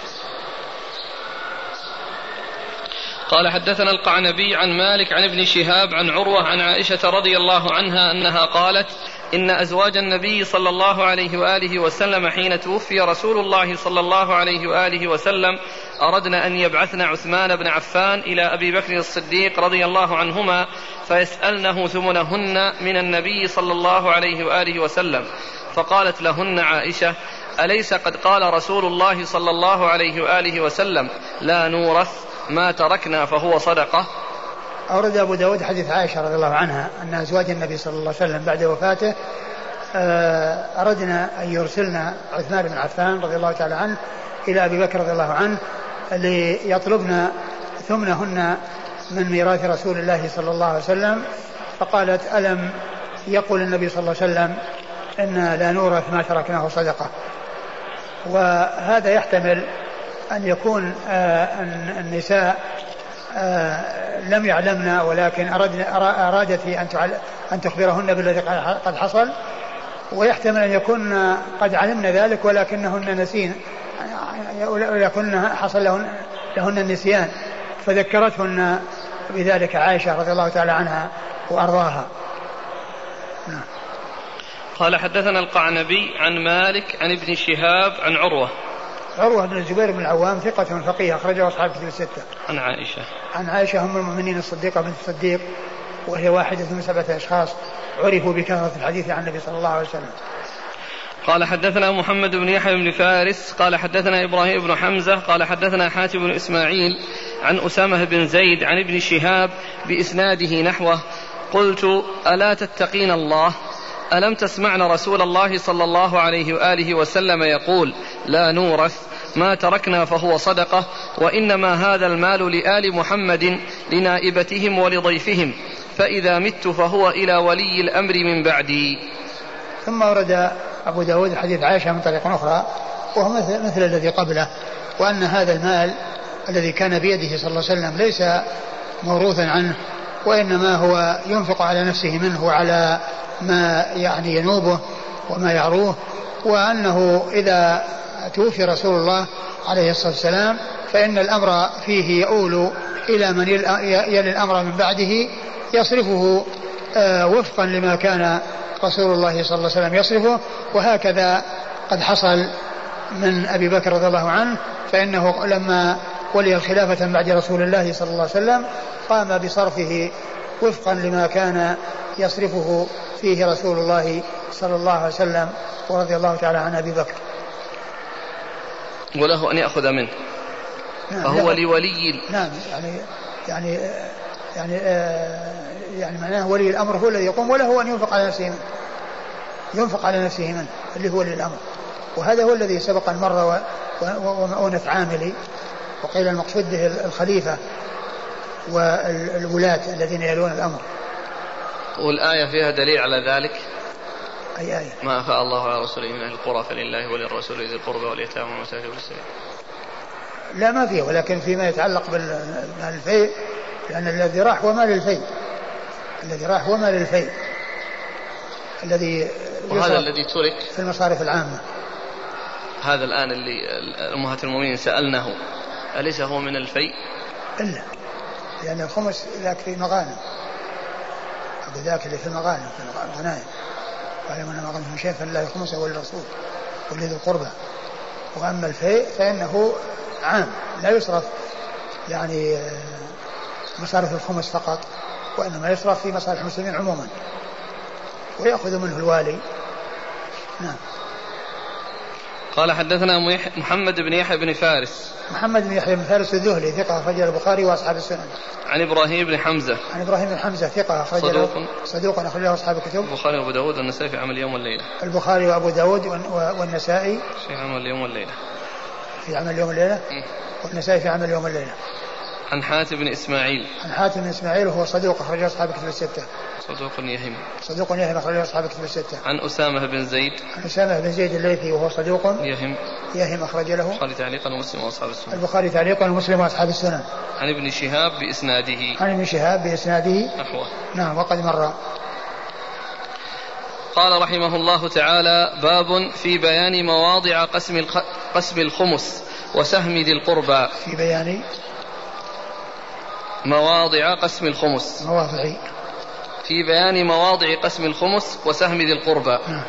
قال حدثنا القعنبي عن مالك عن ابن شهاب عن عروة عن عائشة رضي الله عنها أنها قالت إن أزواج النبي صلى الله عليه وآله وسلم حين توفي رسول الله صلى الله عليه وآله وسلم أردن أن يبعثن عثمان بن عفان إلى أبي بكر الصديق رضي الله عنهما فيسألنه ثمنهن من النبي صلى الله عليه وآله وسلم فقالت لهن عائشة أليس قد قال رسول الله صلى الله عليه وآله وسلم لا نورث؟ ما تركنا فهو صدقة.
أورد أبو داود حديث عائشة رضي الله عنها أن أزواج النبي صلى الله عليه وسلم بعد وفاته آه، أردنا أن يرسلنا عثمان بن عفان رضي الله تعالى عنه إلى أبي بكر رضي الله عنه ليطلبن ثمنهن من ميراث رسول الله صلى الله عليه وسلم. فقالت ألم يقول النبي صلى الله عليه وسلم إن لا نورث ما تركناه صدقة؟ وهذا يحتمل أن يكون آه، النساء آه، لم يعلمن ولكن أرادت أن أن تخبرهن بالذي قد حصل ويحتمل أن يكون قد علمن ذلك ولكنهن نسين ولكن حصل لهن, لهن النسيان فذكرتهن بذلك عائشة رضي الله تعالى عنها وأرضاها.
نعم. قال حدثنا القعنبي عن مالك عن ابن شهاب عن عروة.
عروة بن الزبير بن العوام ثقة فقيه أخرجه أصحاب كتب الستة.
عن عائشة.
عن عائشة أم المؤمنين الصديقة بنت الصديق وهي واحدة من سبعة أشخاص عرفوا بكثرة الحديث عن النبي صلى الله عليه وسلم.
قال حدثنا محمد بن يحيى بن فارس قال حدثنا إبراهيم بن حمزة قال حدثنا حاتم بن إسماعيل عن أسامة بن زيد عن ابن شهاب بإسناده نحوه قلت ألا تتقين الله ألم تسمعن رسول الله صلى الله عليه وآله وسلم يقول لا نورث ما تركنا فهو صدقة وإنما هذا المال لآل محمد لنائبتهم ولضيفهم فإذا مت فهو إلى ولي الأمر من بعدي.
ثم ورد أبو داود حديث عائشة من طريق أخرى وهو مثل, مثل الذي قبله وأن هذا المال الذي كان بيده صلى الله عليه وسلم ليس موروثا عنه وإنما هو ينفق على نفسه منه وعلى ما يعني ينوبه وما يعروه وأنه إذا توفي رسول الله عليه الصلاة والسلام فإن الأمر فيه يؤول إلى من يلي الأمر من بعده يصرفه آه، وفقا لما كان رسول الله صلى الله عليه وسلم يصرفه. وهكذا قد حصل من أبي بكر رضي الله عنه فإنه لما ولي الخلافة بعد رسول الله صلى الله عليه وسلم قام بصرفه وفقا لما كان يصرفه فيه رسول الله صلى الله عليه وسلم ورضي الله تعالى عن أبي بكر.
وله أن يأخذ منه. نعم فهو لولي
نعم يعني يعني يعني آه، يعني معناه ولي الأمر هو الذي يقوم وله أن ينفق على نفسه منه. ينفق على نفسه منه اللي هو ولي الأمر. وهذا هو الذي سبق أن مر ومؤونة عاملي وقيل المقصود به الخليفة. والولاة الذين يلون الأمر.
والآية فيها دليل على ذلك؟
أي آية؟
ما أفاء الله على رسوله من أهل القرى فلله وللرسول ذي القربى واليتامى والمساكين والسبيل
لا ما فيه ولكن فيما يتعلق بالفيء لأن الذي راح هو مال الفيء. الذي راح هو مال الفيء. الذي
وهذا الذي ترك؟
في المصارف العامة.
هذا الآن اللي أمهات المؤمنين سألناه أليس هو من الفيء؟
إلا. لأن الخمس ذاك في مغانم. ذاك اللي في المغانم في الغنائم واعلم أن ما غنمتم شيء فلله خمسه وللرسول ولذي القربى. وأما الفيء فإنه عام لا يصرف. يعني آه، مصارف الخمس فقط وإنما يصرف في مصالح المسلمين عموما. ويأخذ منه الوالي. نعم.
قال حدثنا محمد بن يحيى بن فارس
محمد بن يحيى بن فارس الذهلي ثقة أخرج البخاري وأصحاب السنن.
عن إبراهيم بن حمزة.
عن إبراهيم بن حمزة ثقة أخرج
صدوق
صدوق أخرج له أصحاب الكتب.
البخاري وأبو داود والنسائي في عمل اليوم والليلة.
البخاري وأبو داود والنسائي
في عمل اليوم والليلة.
في عمل اليوم والليلة؟ والنسائي في عمل اليوم والليلة.
عن حاتم بن إسماعيل.
عن حاتم بن إسماعيل وهو صدوق أخرج أصحاب كتب الستة.
صدوق يهم.
صدوق يهم أخرج أصحاب كتب الستة.
عن أسامة بن زيد.
عن أسامة بن زيد الليثي وهو صدوق
يهم.
يهم أخرج له.
البخاري تعليقا ومسلم وأصحاب السنن
البخاري تعليقا ومسلم وأصحاب السنن
عن ابن شهاب بإسناده.
عن ابن شهاب بإسناده.
نحوه
نعم وقد مر.
قال رحمه الله تعالى باب في بيان مواضع قسم قسم الخمس وسهم ذي القربى.
في بيان
مواضع قسم الخمس.
مواضع.
في بيان مواضع قسم الخمس وسهم ذي القربى. نعم.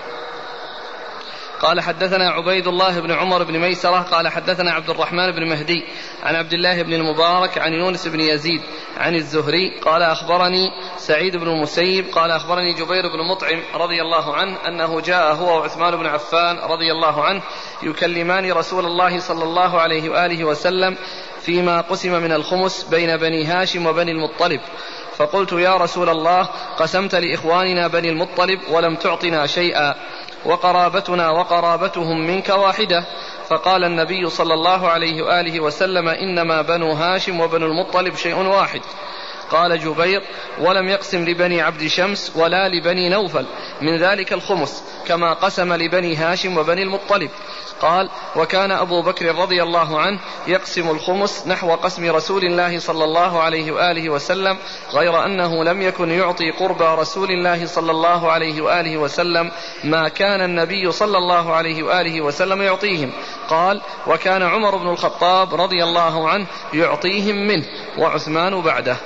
قال حدثنا عبيد الله بن عمر بن ميسرة قال حدثنا عبد الرحمن بن مهدي عن عبد الله بن المبارك عن يونس بن يزيد عن الزهري قال أخبرني سعيد بن المسيب قال أخبرني جبير بن مطعم رضي الله عنه أنه جاء هو وعثمان بن عفان رضي الله عنه يكلمان رسول الله صلى الله عليه وآله وسلم فيما قسم من الخمس بين بني هاشم وبني المطلب. فقلت يا رسول الله قسمت لإخواننا بني المطلب ولم تعطنا شيئا. وقرابتنا وقرابتهم منك واحدة. فقال النبي صلى الله عليه وآله وسلم إنما بنو هاشم وبنو المطلب شيء واحد. قال جبير ولم يقسم لبني عبد شمس ولا لبني نوفل. من ذلك الخمس كما قسم لبني هاشم وبني المطلب. قال وكان أبو بكر رضي الله عنه يقسم الخمس نحو قسم رسول الله صلى الله عليه وآله وسلم غير أنه لم يكن يعطي قربى رسول الله صلى الله عليه وآله وسلم ما كان النبي صلى الله عليه وآله وسلم يعطيهم. قال وكان عمر بن الخطاب رضي الله عنه يعطيهم منه وعثمان بعده.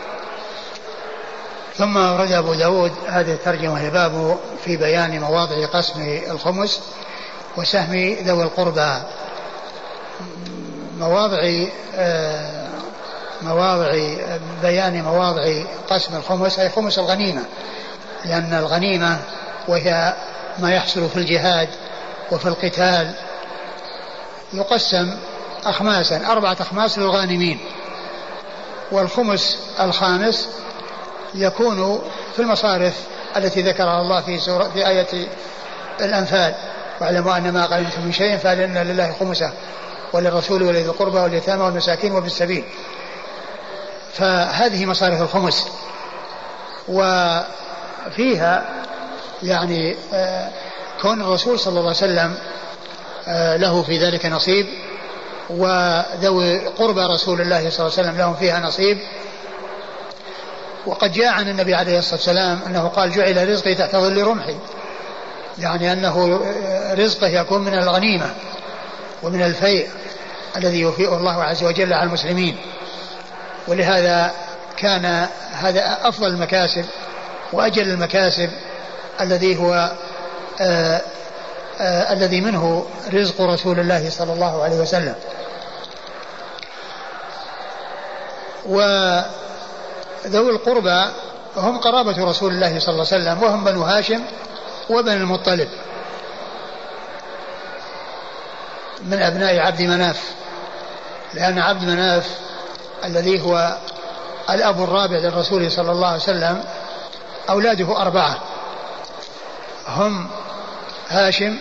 ثم ورد أبو داود هذه الترجمة وهي باب في بيان مواضع قسم الخمس وسهم ذوي القربى. مواضع آه، مواضع بيان مواضع قسم الخمس أي خمس الغنيمة لأن الغنيمة وهي ما يحصل في الجهاد وفي القتال. يقسم أخماسا أربعة أخماس للغانمين والخمس الخامس يكون في المصارف التي ذكرها الله في سورة في آية الأنفال. واعلموا أن ما غنمتم من شيء فإن لله خمسة وللرسول ولذي القربى واليتامى والمساكين وفي السبيل فهذه مصارف الخمس. وفيها يعني آه، كون الرسول صلى الله عليه وسلم آه، له في ذلك نصيب وذوي قربى رسول الله صلى الله عليه وسلم لهم فيها نصيب وقد جاء عن النبي عليه الصلاة والسلام أنه قال جعل رزقي تحت ظل رمحي. يعني أنه رزقه يكون من الغنيمة ومن الفيء الذي يفيء الله عز وجل على المسلمين. ولهذا كان هذا أفضل المكاسب وأجل المكاسب الذي هو آآ آآ الذي منه رزق رسول الله صلى الله عليه وسلم. وذوي القربى هم قرابة رسول الله صلى الله عليه وسلم وهم بنو هاشم وبن المطلب. من أبناء عبد مناف لأن عبد مناف الذي هو الأب الرابع للرسول صلى الله عليه وسلم أولاده أربعة. هم هاشم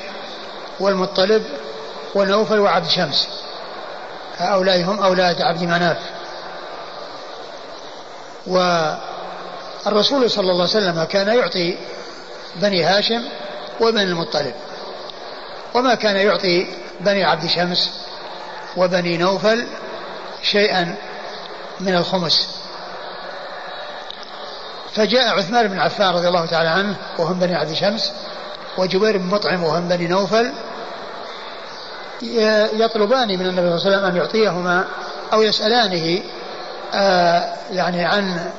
والمطلب ونوفل وعبد شمس. هؤلاء هم أولاد عبد مناف. والرسول صلى الله عليه وسلم كان يعطي بني هاشم وبني المطلب وما كان يعطي بني عبد شمس وبني نوفل شيئا من الخمس. فجاء عثمان بن عفان رضي الله تعالى عنه وهم بني عبد شمس وجبير بن مطعم وهم بني نوفل يطلبان من النبي صلى الله عليه وسلم أن يعطيهما أو يسألانه يعني عن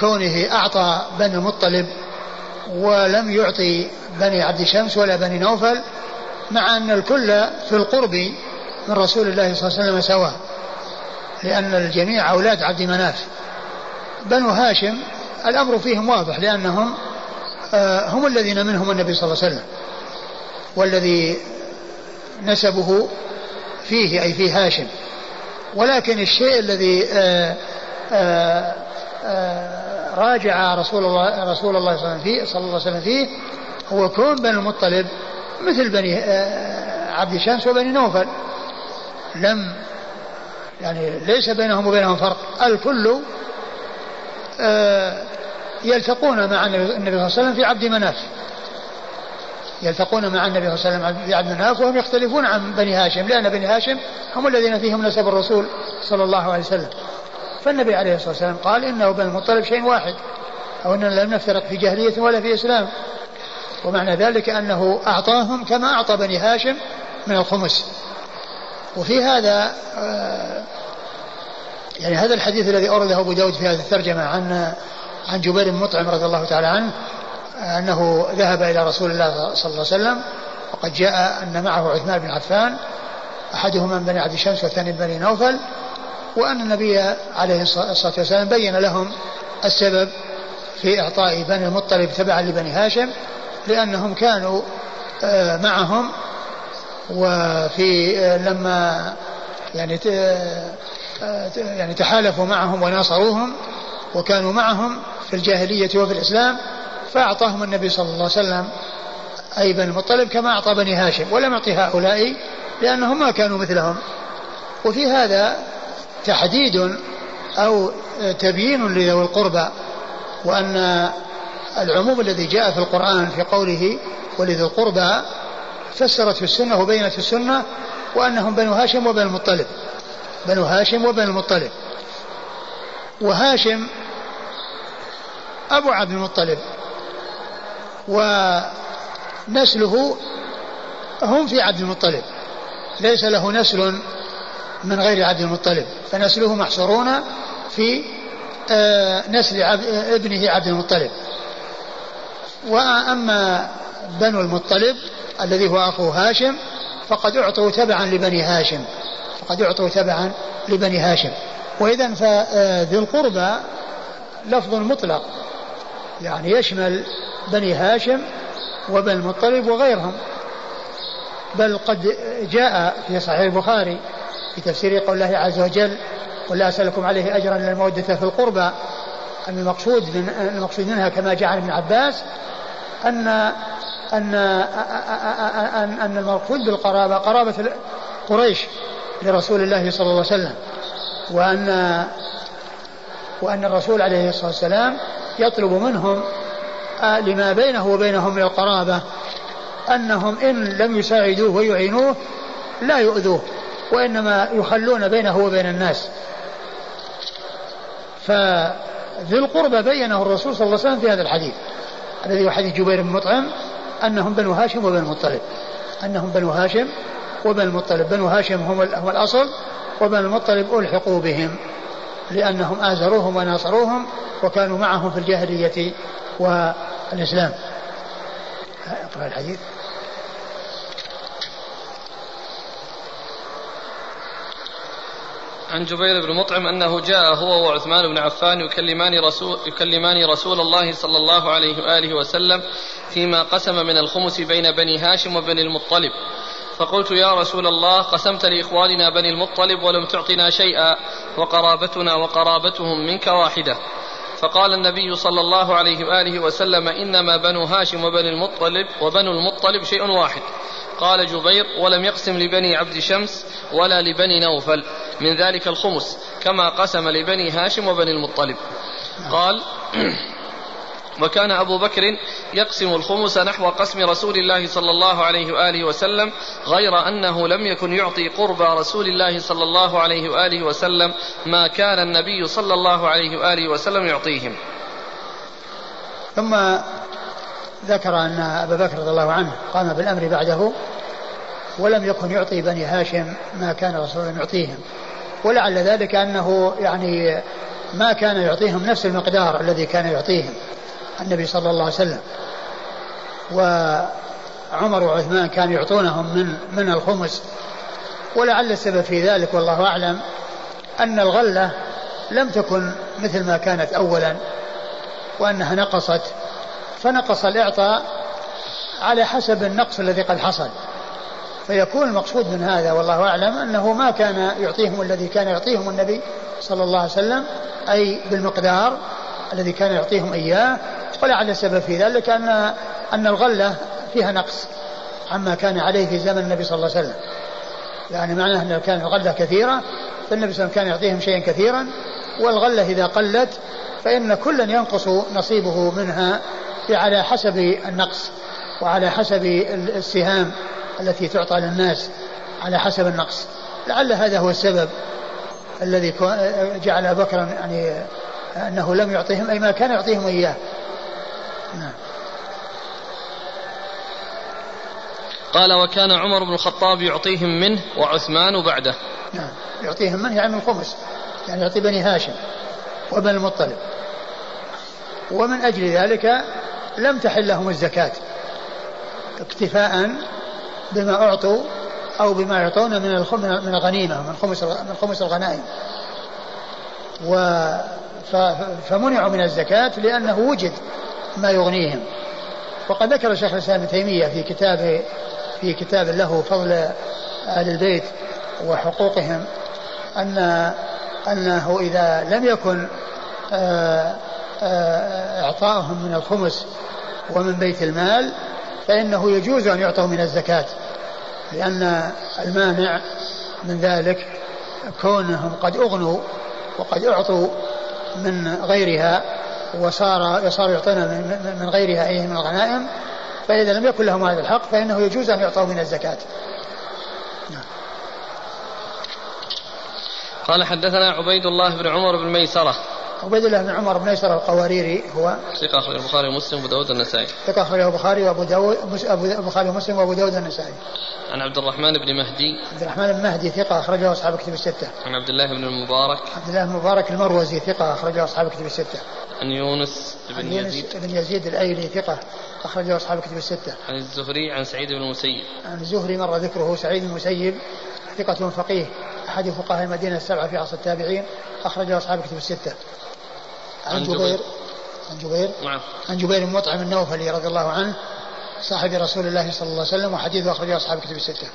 كونه أعطى بني المطلب ولم يعطي بني عبد شمس ولا بني نوفل مع أن الكل في القرب من رسول الله صلى الله عليه وسلم سواء لأن الجميع أولاد عبد مناف. بنو هاشم الأمر فيهم واضح لأنهم آه، هم الذين منهم النبي صلى الله عليه وسلم والذي نسبه فيه أي في هاشم. ولكن الشيء الذي آه، آآ آه، راجع رسول الله رسول الله صلى الله عليه وسلم فيه هو كون بني المطلب مثل بني آه، عبد شمس وبني نوفل. لم يعني ليس بينهم وبينهم فرق. الكل آه، يلتقون مع النبي صلى الله عليه وسلم في عبد مناف. يلتقون مع النبي صلى الله عليه وسلم في عبد مناف وهم يختلفون عن بني هاشم لأن بني هاشم هم الذين فيهم نسب الرسول صلى الله عليه وسلم. فالنبي عليه الصلاة والسلام قال إنه بن المطلب شيء واحد أو أننا لم نفترق في جاهلية ولا في إسلام. ومعنى ذلك أنه أعطاهم كما أعطى بني هاشم من الخمس. وفي هذا آه، يعني هذا الحديث الذي أورده أبو داود في هذه الترجمة عن عن جبير بن مطعم رضي الله تعالى عنه أنه ذهب إلى رسول الله صلى الله عليه وسلم وقد جاء أن معه عثمان بن عفان أحدهما من بني عبد الشمس والثاني من بني نوفل وأن النبي عليه الصلاة والسلام بين لهم السبب في إعطاء بني المطلب تبعا لبني هاشم لأنهم كانوا آه، معهم وفي آه، لما يعني آه، يعني تحالفوا معهم وناصروهم وكانوا معهم في الجاهلية وفي الإسلام فأعطاهم النبي صلى الله عليه وسلم أي بني المطلب كما أعطى بني هاشم ولم يعطي هؤلاء لأنهم ما كانوا مثلهم. وفي هذا تحديد أو تبيين لذوي القربى وأن العموم الذي جاء في القرآن في قوله ولذي القربى فسرت السنة وبينت السنة وأنهم بنو هاشم وبنو المطلب بنو هاشم وبنو المطلب. وهاشم أبو عبد المطلب. ونسله هم في عبد المطلب. ليس له نسل من غير عبد المطلب. فنسله محصورون في آه، نسل ابنه عبد المطلب. وأما بنو المطلب الذي هو أخو هاشم فقد أعطوا تبعا لبني هاشم. فقد أعطوا تبعا لبني هاشم. وإذا فذي القربى لفظ مطلق. يعني يشمل بني هاشم وبني المطلب وغيرهم. بل قد جاء في صحيح البخاري في تفسير قول الله عز وجل ولا أسألكم عليه أجرا للمودة في القربى أن المقصود من المقصود منها كما جاء عن ابن عباس أن أن أن, أن المقصود بالقرابة قرابة قريش لرسول الله صلى الله عليه وسلم. وأن وأن الرسول عليه الصلاة والسلام يطلب منهم لما بينه وبينهم من القرابة أنهم إن لم يساعدوه ويعينوه لا يؤذوه وإنما يخلون بينه وبين الناس. فذي القربى بينه الرسول صلى الله عليه وسلم في هذا الحديث. الذي هو حديث جبير بن مطعم أنهم بنو هاشم وبنو المطلب أنهم بنو هاشم وبنو المطلب بنو هاشم هم, الأصل وبنو المطلب ألحقوا بهم لأنهم آزروهم وناصروهم وكانوا معهم في الجاهلية والإسلام اقرأ الحديث.
عن جبير بن مطعم أنه جاء هو وعثمان بن عفان يكلمان رسول يكلمان رسول الله صلى الله عليه وآله وسلم فيما قسم من الخمس بين بني هاشم وبني المطلب. فقلت يا رسول الله قسمت لإخواننا بني المطلب ولم تعطنا شيئا وقرابتنا وقرابتهم منك واحدة. فقال النبي صلى الله عليه وآله وسلم إنما بنو هاشم وبني المطلب وبنو المطلب شيء واحد. قال جبير ولم يقسم لبني عبد شمس ولا لبني نوفل. من ذلك الخمس كما قسم لبني هاشم وبني المطلب. قال [CLEARS THROAT] وكان أبو بكر يقسم الخمس نحو قسم رسول الله صلى الله عليه وآله وسلم غير أنه لم يكن يعطي قرب رسول الله صلى الله عليه وآله وسلم ما كان النبي صلى الله عليه وآله وسلم يعطيهم.
ثم ذكر أن أبا بكر رضي الله عنه قام بالأمر بعده ولم يكن يعطي بني هاشم ما كان رسول الله يعطيهم. ولعل ذلك أنه يعني ما كان يعطيهم نفس المقدار الذي كان يعطيهم. النبي صلى الله عليه وسلم. وعمر وعثمان كانوا يعطونهم من من الخمس. ولعل السبب في ذلك والله أعلم أن الغلة لم تكن مثل ما كانت أولا وأنها نقصت. فنقص الإعطاء على حسب النقص الذي قد حصل. فيكون المقصود من هذا والله أعلم أنه ما كان يعطيهم الذي كان يعطيهم النبي صلى الله عليه وسلم أي بالمقدار الذي كان يعطيهم إياه ولعل السبب في ذلك أن أن الغلة فيها نقص عما كان عليه في زمن النبي صلى الله عليه وسلم. يعني معناه أن كان الغلة كثيرة فالنبي صلى الله عليه وسلم كان يعطيهم شيئا كثيرا والغلة إذا قلت فإن كلا ينقص نصيبه منها على حسب النقص وعلى حسب السهام التي تعطى للناس على حسب النقص. لعل هذا هو السبب الذي جعل بكرا يعني أنه لم يعطيهم أي ما كان يعطيهم إياه. نعم.
قال وكان عمر بن الخطاب يعطيهم منه وعثمان بعده.
نعم. يعطيهم منه يعني من الخمس يعني يعطي بني هاشم وبن المطلب. ومن أجل ذلك لم تحل لهم الزكاة اكتفاء بما أعطوا أو بما يعطون من من الغنيمة من خمس من خمس الغنائم. و فمنعوا من الزكاة لأنه وجد ما يغنيهم. وقد ذكر شيخ الإسلام ابن تيمية في كتابه في كتاب له فضل أهل البيت وحقوقهم أن أنه إذا لم يكن آه، آه، إعطاؤهم من الخمس ومن بيت المال فإنه يجوز أن يعطوا من الزكاة لأن المانع من ذلك كونهم قد أغنوا وقد أعطوا من غيرها. وصار يصار يعطينا من غيرها أي من الغنائم فإذا لم يكن لهم هذا الحق فإنه يجوز أن يعطوا من الزكاة.
قال حدثنا عبيد الله بن عمر بن ميسرة
عبيد الله بن عمر بن ميسرة القواريري هو
ثقة أخرجه البخاري ومسلم وأبو داود النسائي
ثقة أخرجه البخاري وأبو داود البخاري ومسلم وأبو داود النسائي
عن عبد الرحمن بن مهدي.
عبد الرحمن بن مهدي ثقة أخرجه أصحاب كتب الستة.
عن عبد الله بن المبارك.
عبد الله بن المبارك المروزي ثقة أخرجه أصحاب كتب الستة.
عن يونس بن يزيد.
بن يزيد الأيلي ثقة أخرجه أصحاب كتب الستة.
عن الزهري عن سعيد بن المسيب.
عن الزهري مر ذكره سعيد بن المسيب ثقة فقيه أحد فقهاء المدينة السبعة في عصر التابعين أخرجه أصحاب كتب الستة. عن جبير. عن جبير.
نعم.
عن جبير بن مطعم النوفلي رضي الله عنه صاحب رسول الله صلى الله عليه وسلم وحديثه أخرجه أصحاب كتب الستة.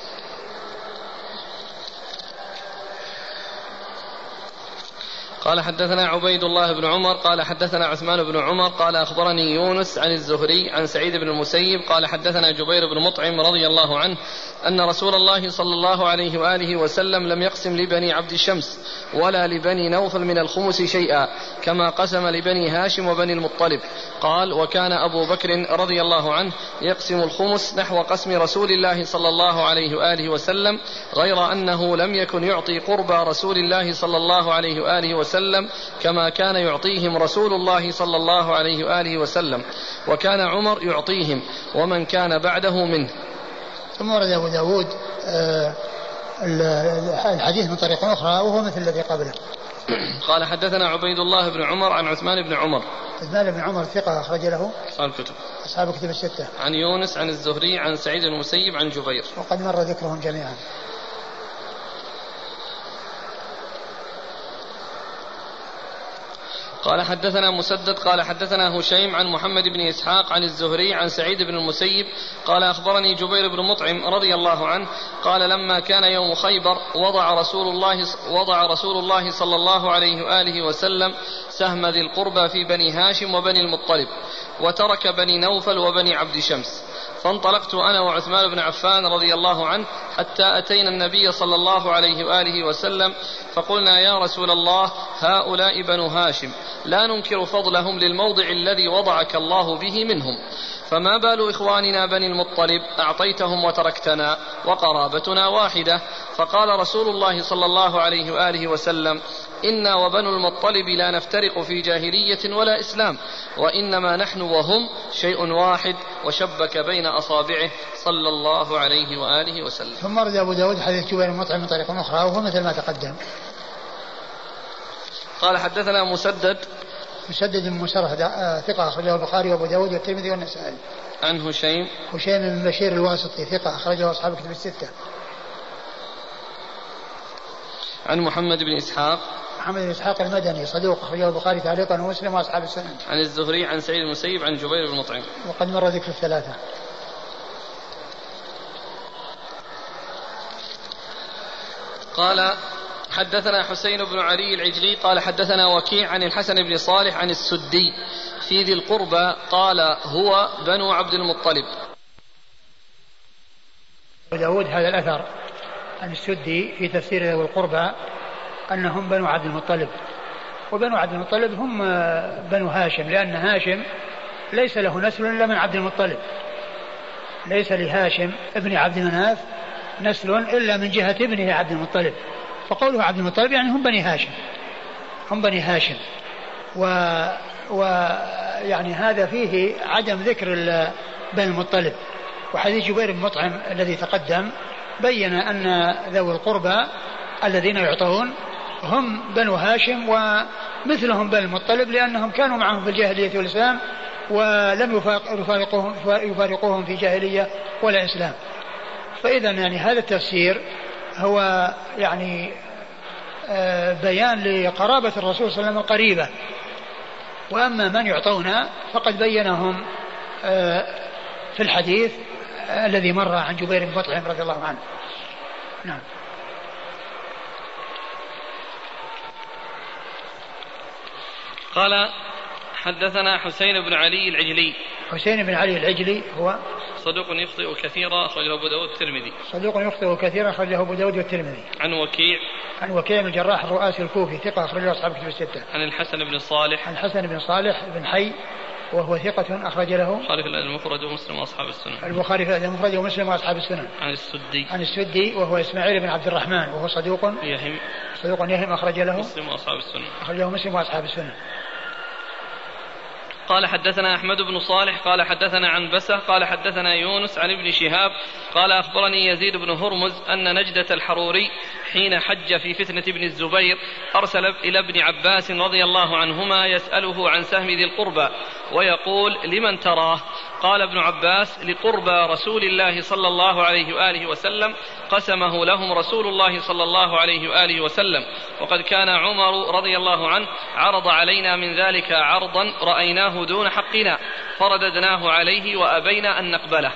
قال حدثنا عبيد الله بن عمر قال حدثنا عثمان بن عمر قال أخبرني يونس عن الزهري عن سعيد بن المسيب قال حدثنا جبير بن مطعم رضي الله عنه أن رسول الله صلى الله عليه وآله وسلم لم يقسم لبني عبد الشمس ولا لبني نوفل من الخمس شيئا كما قسم لبني هاشم وبني المطلب. قال وكان أبو بكر رضي الله عنه يقسم الخمس نحو قسم رسول الله صلى الله عليه وآله وسلم غير أنه لم يكن يعطي قربى رسول الله صلى الله عليه وآله وسلم كما كان يعطيهم رسول الله صلى الله عليه وآله وسلم. وكان عمر يعطيهم ومن كان بعده منه.
ثم ورد أبو داود آه، الحديث من طريق أخرى وهو مثل الذي قبله.
قال حدثنا عبيد الله بن عمر عن عثمان بن عمر.
عثمان بن عمر ثقة أخرج له
أصحاب الكتب.
أصحاب الكتب الستة.
عن يونس عن الزهري عن سعيد المسيب عن جبير.
وقد مر ذكرهم جميعا.
قال حدثنا مسدد قال حدثنا هشيم عن محمد بن إسحاق عن الزهري عن سعيد بن المسيب قال أخبرني جبير بن مطعم رضي الله عنه قال لما كان يوم خيبر وضع رسول الله وضع رسول الله صلى الله عليه وآله وسلم سهم ذي القربى في بني هاشم وبني المطلب وترك بني نوفل وبني عبد شمس. فانطلقت أنا وعثمان بن عفان رضي الله عنه حتى أتينا النبي صلى الله عليه وآله وسلم فقلنا يا رسول الله هؤلاء بنو هاشم لا ننكر فضلهم للموضع الذي وضعك الله به منهم. فما بال إخواننا بني المطلب؟ أعطيتهم وتركتنا وقرابتنا واحدة. فقال رسول الله صلى الله عليه وآله وسلم إنا وبنو المطلب لا نفترق في جاهلية ولا إسلام وإنما نحن وهم شيء واحد وشبك بين أصابعه صلى الله عليه وآله وسلم
ثم رد أبو داود حديث جبير المطعم من طريق أخرى وهو مثل ما تقدم
قال حدثنا مسدد
مسدد بن مسرح آه، ثقة أخرجه البخاري وأبو داود والترمذي والنسائي.
عن هشيم
هشيم بن بشير الواسطي ثقة أخرجه أصحاب الكتب الستة.
عن محمد بن إسحاق
محمد بن إسحاق المدني صدوق أخرجه البخاري تعليقا ومسلم وأصحاب السنن.
عن الزهري عن سعيد المسيب عن جبير بن مطعم.
وقد مر ذكر الثلاثة.
قال حدثنا حسين بن علي العجلي قال حدثنا وكيع عن الحسن بن صالح عن السدي في ذي القربى قال هو بنو عبد المطلب
داود هذا الأثر عن السدي في تفسير ذوي القربى أنهم بنو عبد المطلب. وبنو عبد المطلب هم بنو هاشم لأن هاشم ليس له نسل إلا من عبد المطلب. ليس لهاشم ابن عبد مناف نسل إلا من جهة ابنه عبد المطلب. فقوله عبد المطلب يعني هم بني هاشم. هم بني هاشم. و, و يعني هذا فيه عدم ذكر بني المطلب. وحديث جبير بن مطعم الذي تقدم بين أن ذوي القربى الذين يعطون هم بنو هاشم ومثلهم بني المطلب لأنهم كانوا معهم في الجاهلية والإسلام ولم يفارقوهم, يفارقوهم في جاهلية ولا إسلام. فإذا يعني هذا التفسير هو يعني آه، بيان لقرابة الرسول صلى الله عليه وسلم القريبة وأما من يعطون فقد بينهم آه، في الحديث الذي مر عن جبير بن مطعم رضي الله عنه. نعم.
قال حدثنا حسين بن علي العجلي.
حسين بن علي العجلي هو
صدوق يخطئ كثيرا أخرجه أبو داود الترمذي
صدوق يخطئ كثيرا أخرجه أبو داود والترمذي.
عن وكيع.
عن وكيع بن الجراح الرؤاسي الكوفي ثقة أخرجه أصحاب كتب الستة.
عن الحسن بن صالح.
عن الحسن بن صالح بن حي وهو ثقة أخرج له.
البخاري في المفرد ومسلم وأصحاب السنن
البخاري في المفرد ومسلم وأصحاب السنن
عن السدي.
عن السدي وهو إسماعيل بن عبد الرحمن وهو صدوق.
يهم.
صدوق يهم أخرج له.
مسلم وأصحاب السنن
أخرجه مسلم وأصحاب السنن
قال حدثنا أحمد بن صالح قال حدثنا عن بسة قال حدثنا يونس عن ابن شهاب قال أخبرني يزيد بن هرمز أن نجدة الحروري حين حج في فتنة ابن الزبير أرسل إلى ابن عباس رضي الله عنهما يسأله عن سهم ذي القربى ويقول لمن تراه؟ قال ابن عباس لقربى رسول الله صلى الله عليه وآله وسلم قسمه لهم رسول الله صلى الله عليه وآله وسلم وقد كان عمر رضي الله عنه عرض علينا من ذلك عرضا رأيناه دون حقنا فرددناه عليه وأبينا أن نقبله.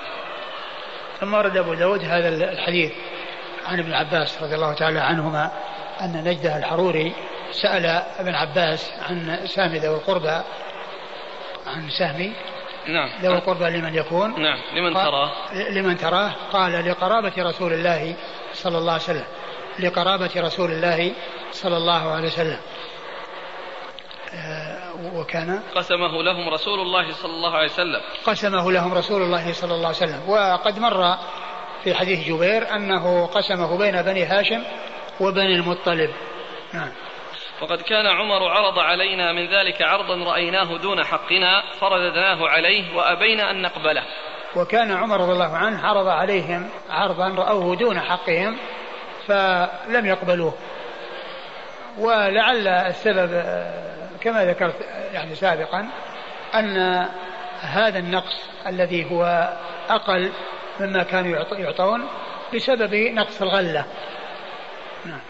ثم ورد أبو داود هذا الحديث. عن ابن عباس رضي الله تعالى عنهما أن نجده الحروري سأل ابن عباس عن سهم ذوي القربى عن سهم
نعم.
ذوي القربى لمن يكون.
نعم. لمن تراه.
لمن تراه. قال لقرابة رسول الله صلى الله عليه وسلم. لقرابة رسول الله صلى الله عليه وسلم. آه، وكان
قسمه لهم رسول الله صلى الله عليه وسلم.
قسمه لهم رسول الله صلى الله عليه وسلم. وقد مر في حديث جبير أنه قسمه بين بني هاشم وبني المطلب. نعم.
وقد كان عمر عرض علينا من ذلك عرضا رأيناه دون حقنا فرددناه عليه وأبينا أن نقبله.
وكان عمر رضي الله عنه عرض عليهم عرضا رأوه دون حقهم فلم يقبلوه. ولعل السبب كما ذكرت يعني سابقا أن هذا النقص الذي هو أقل مما كانوا يعط- يعطون بسبب نقص الغلة. نعم.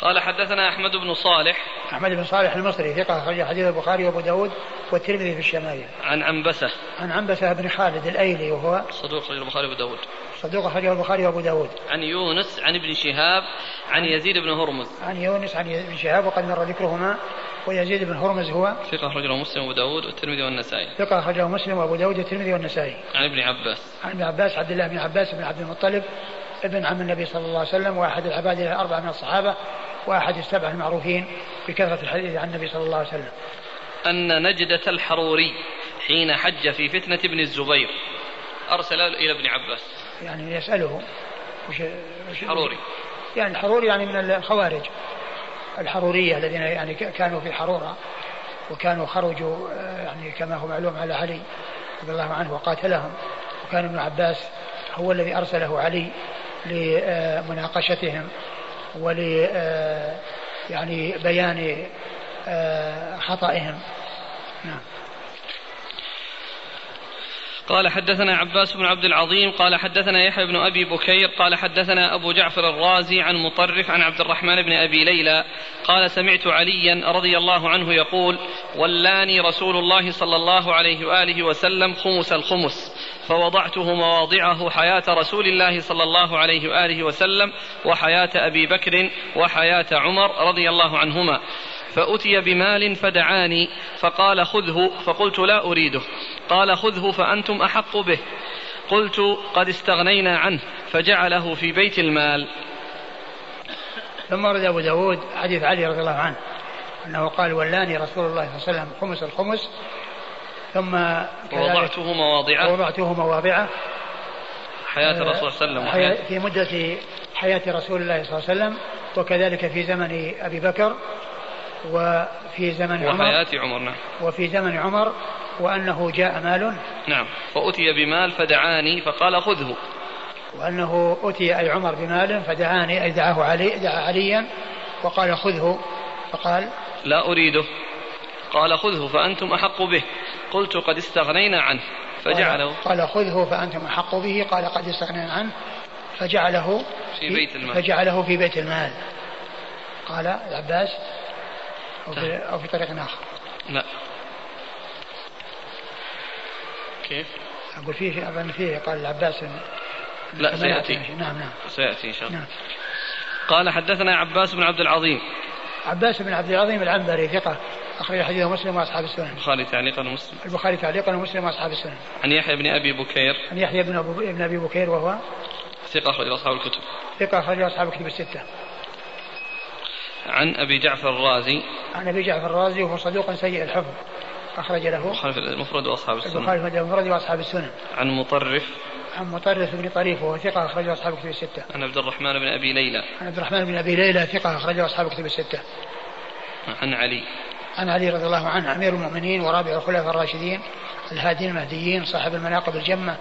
قال حدثنا أحمد بن صالح.
أحمد بن صالح المصري ثقة أخرج حديث البخاري وأبو داود والترمذي في الشمائل.
عن عنبسة
عن عنبسة بن خالد الأيلي وهو
صدوق البخاري وأبو داود.
صدوق أخرجه البخاري وأبو داود.
عن يونس عن ابن شهاب عن يزيد بن هرمز.
عن يونس عن ابن شهاب وقد مر ذكرهما ويزيد بن هرمز هو
ثقة أخرجه مسلم وأبو داود والترمذي والنسائي.
ثقة أخرجه مسلم وأبو داود والترمذي والنسائي.
عن ابن عباس.
عن ابن عباس عبد الله بن عباس بن عبد المطلب ابن عم النبي صلى الله عليه وسلم وأحد العباد الأربعة من الصحابة وأحد السبع المعروفين بكثرة الحديث عن النبي صلى الله عليه وسلم.
أن نجدة الحروري حين حج في فتنة ابن الزبير. أرسل إلى ابن عباس.
يعني يسأله. وش وش
حروري.
يعني الحروري يعني من الخوارج. الحرورية الذين يعني كانوا في حرورة. وكانوا خرجوا آه، يعني كما هو معلوم على علي رضي الله عنه وقاتلهم. وكان ابن عباس هو الذي أرسله علي لمناقشتهم ول آه، يعني بيان آه، خطئهم. نعم.
قال حدثنا عباس بن عبد العظيم قال حدثنا يحيى بن أبي بكير قال حدثنا أبو جعفر الرازي عن مطرف عن عبد الرحمن بن أبي ليلى قال سمعت عليا رضي الله عنه يقول ولاني رسول الله صلى الله عليه وآله وسلم خمس الخمس فوضعته مواضعه حياة رسول الله صلى الله عليه وآله وسلم وحياة أبي بكر وحياة عمر رضي الله عنهما فأتي بمال فدعاني فقال خذه فقلت لا أريده. قال خذه فأنتم أحق به. قلت قد استغنينا عنه فجعله في بيت المال.
ثم ورد أبو داود حديث علي رضي الله عنه أنه قال ولاني رسول الله صلى الله عليه وسلم خمس الخمس ثم كذلك
ووضعته مواضعه.
ووضعته مواضعه.
حياة الرسول صلى الله عليه وسلم
في مدة حياة رسول الله صلى الله عليه وسلم وكذلك في زمن أبي بكر وفي زمن عمر
وحياة عمر نعم.
وفي زمن عمر وأنه جاء مال.
نعم. فأتي بمال فدعاني فقال خذه.
وأنه أتي أي عمر بمال فدعاني أي دعاه علي دعا عليا وقال خذه. فقال
لا أريده. قال خذه فأنتم أحق به. قلت قد استغنينا عنه. فجعله.
قال, قال خذه فأنتم أحق به. قال قد استغنينا عنه. فجعله
في بيت المال.
فجعله في بيت المال. قال العباس أو في, أو في طريق آخر.
لا. كيف
أقول فيه أظن فيه قال العباس
لا سيأتي
يأتي. نعم نعم
سيأتي إن شاء الله
نعم
قال حدثنا عباس بن عبد العظيم
عباس بن عبد العظيم العنبري ثقة أخرج حديثه مسلم وأصحاب السنن.
البخاري تعليقا ومسلم.
البخاري تعليقا ومسلم وأصحاب السنن.
عن يحيى بن أبي بكير.
عن يحيى بن بن أبي بكير وهو
ثقة أخرج أصحاب الكتب.
ثقة أخرج أصحاب الكتب الستة.
عن أبي جعفر الرازي.
عن أبي جعفر الرازي وهو صدوق سيء الحفظ. أخرج له
البخاري المفرد وأصحاب السنن.
البخاري المفرد وأصحاب السنن.
عن مطرف.
عن مطرف بن طريف وهو ثقة أخرج أصحاب الكتب الستة.
عن عبد الرحمن بن أبي ليلى.
عن عبد الرحمن بن أبي ليلى ثقة أخرج أصحاب الكتب الستة.
عن علي.
عن علي رضي الله عنه أمير المؤمنين ورابع الخلفاء الراشدين الهادين المهديين صاحب المناقب الجمة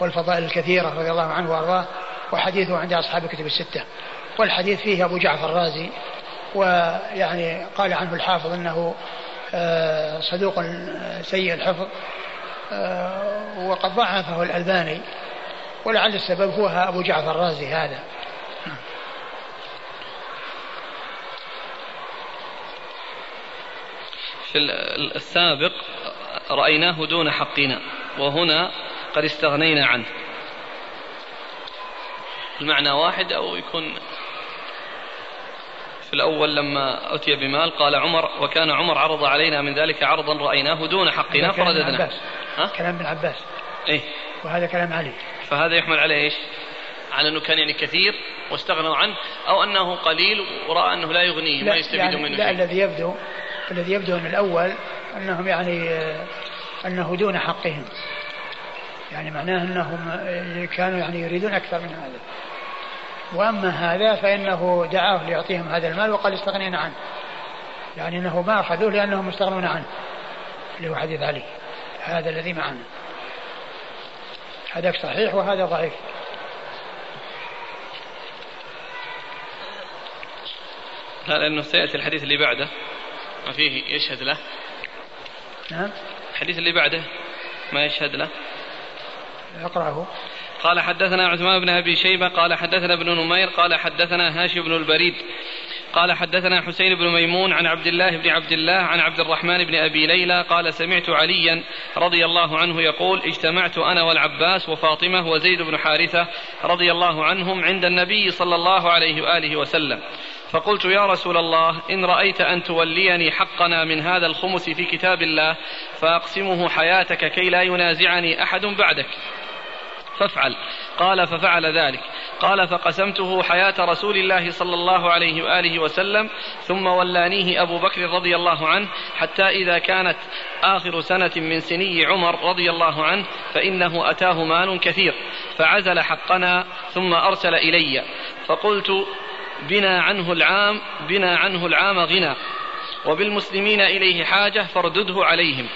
والفضائل الكثيرة رضي الله عنه وأرضاه وحديثه عند أصحاب الكتب الستة والحديث فيه أبو جعفر الرازي ويعني قال عنه الحافظ أنه صدوق سيء الحفظ آه، وقد ضعفه الألباني ولعل السبب هو أبو جعفر الرازي هذا.
في السابق رأيناه دون حقنا وهنا قد استغنينا عنه. المعنى واحد أو يكون في الأول لما أتي بمال قال عمر وكان عمر عرض علينا من ذلك عرضا رأيناه دون حقنا فرددنا
ها؟ كلام ابن عباس.
إيه؟
وهذا كلام علي.
فهذا يحمل عليه إيش؟ على أنه كان يعني كثير واستغنوا عنه أو أنه قليل ورأى أنه لا يغنيه ما يستفيد
يعني
منه
لا الذي يبدو الذي يبدو من الأول أنهم يعني أنه دون حقهم. يعني معناه أنهم كانوا يعني يريدون أكثر من هذا. وأما هذا فإنه دعاه ليعطيهم هذا المال وقال استغنينا عنه. يعني أنه ما أخذوه لأنهم مستغنون عنه. اللي هو حديث علي هذا الذي معنا. هذاك صحيح وهذا ضعيف.
لا لأنه سيأتي الحديث اللي بعده. ما فيه يشهد له.
نعم.
الحديث اللي بعده ما يشهد له.
اقرأه.
قال حدثنا عثمان بن أبي شيبة قال حدثنا ابن نمير قال حدثنا هاشم بن البريد قال حدثنا حسين بن ميمون عن عبد الله بن عبد الله عن عبد الرحمن بن أبي ليلى قال سمعت عليا رضي الله عنه يقول اجتمعت أنا والعباس وفاطمة وزيد بن حارثة رضي الله عنهم عند النبي صلى الله عليه وآله وسلم. فقلت يا رسول الله إن رأيت أن توليني حقنا من هذا الخمس في كتاب الله فأقسمه حياتك كي لا ينازعني أحد بعدك. فافعل. قال ففعل ذلك. قال فقسمته حياة رسول الله صلى الله عليه وآله وسلم ثم ولانيه أبو بكر رضي الله عنه حتى إذا كانت آخر سنة من سني عمر رضي الله عنه فإنه أتاه مال كثير فعزل حقنا ثم أرسل إلي. فقلت بنا عنه العام بنا عنه العام غنى وبالمسلمين إليه حاجة فاردده عليهم.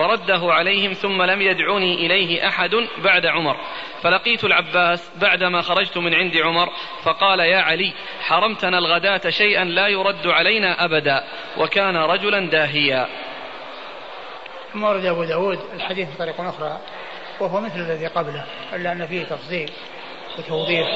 فرده عليهم ثم لم يدعوني إليه أحد بعد عمر. فلقيت العباس بعدما خرجت من عند عمر فقال يا علي حرمتنا الغداة شيئا لا يرد علينا أبدا. وكان رجلا داهيا.
ثم ورد أبو داود الحديث بطريقة أخرى وهو مثل الذي قبله إلا أن فيه تفصيل وتوضيح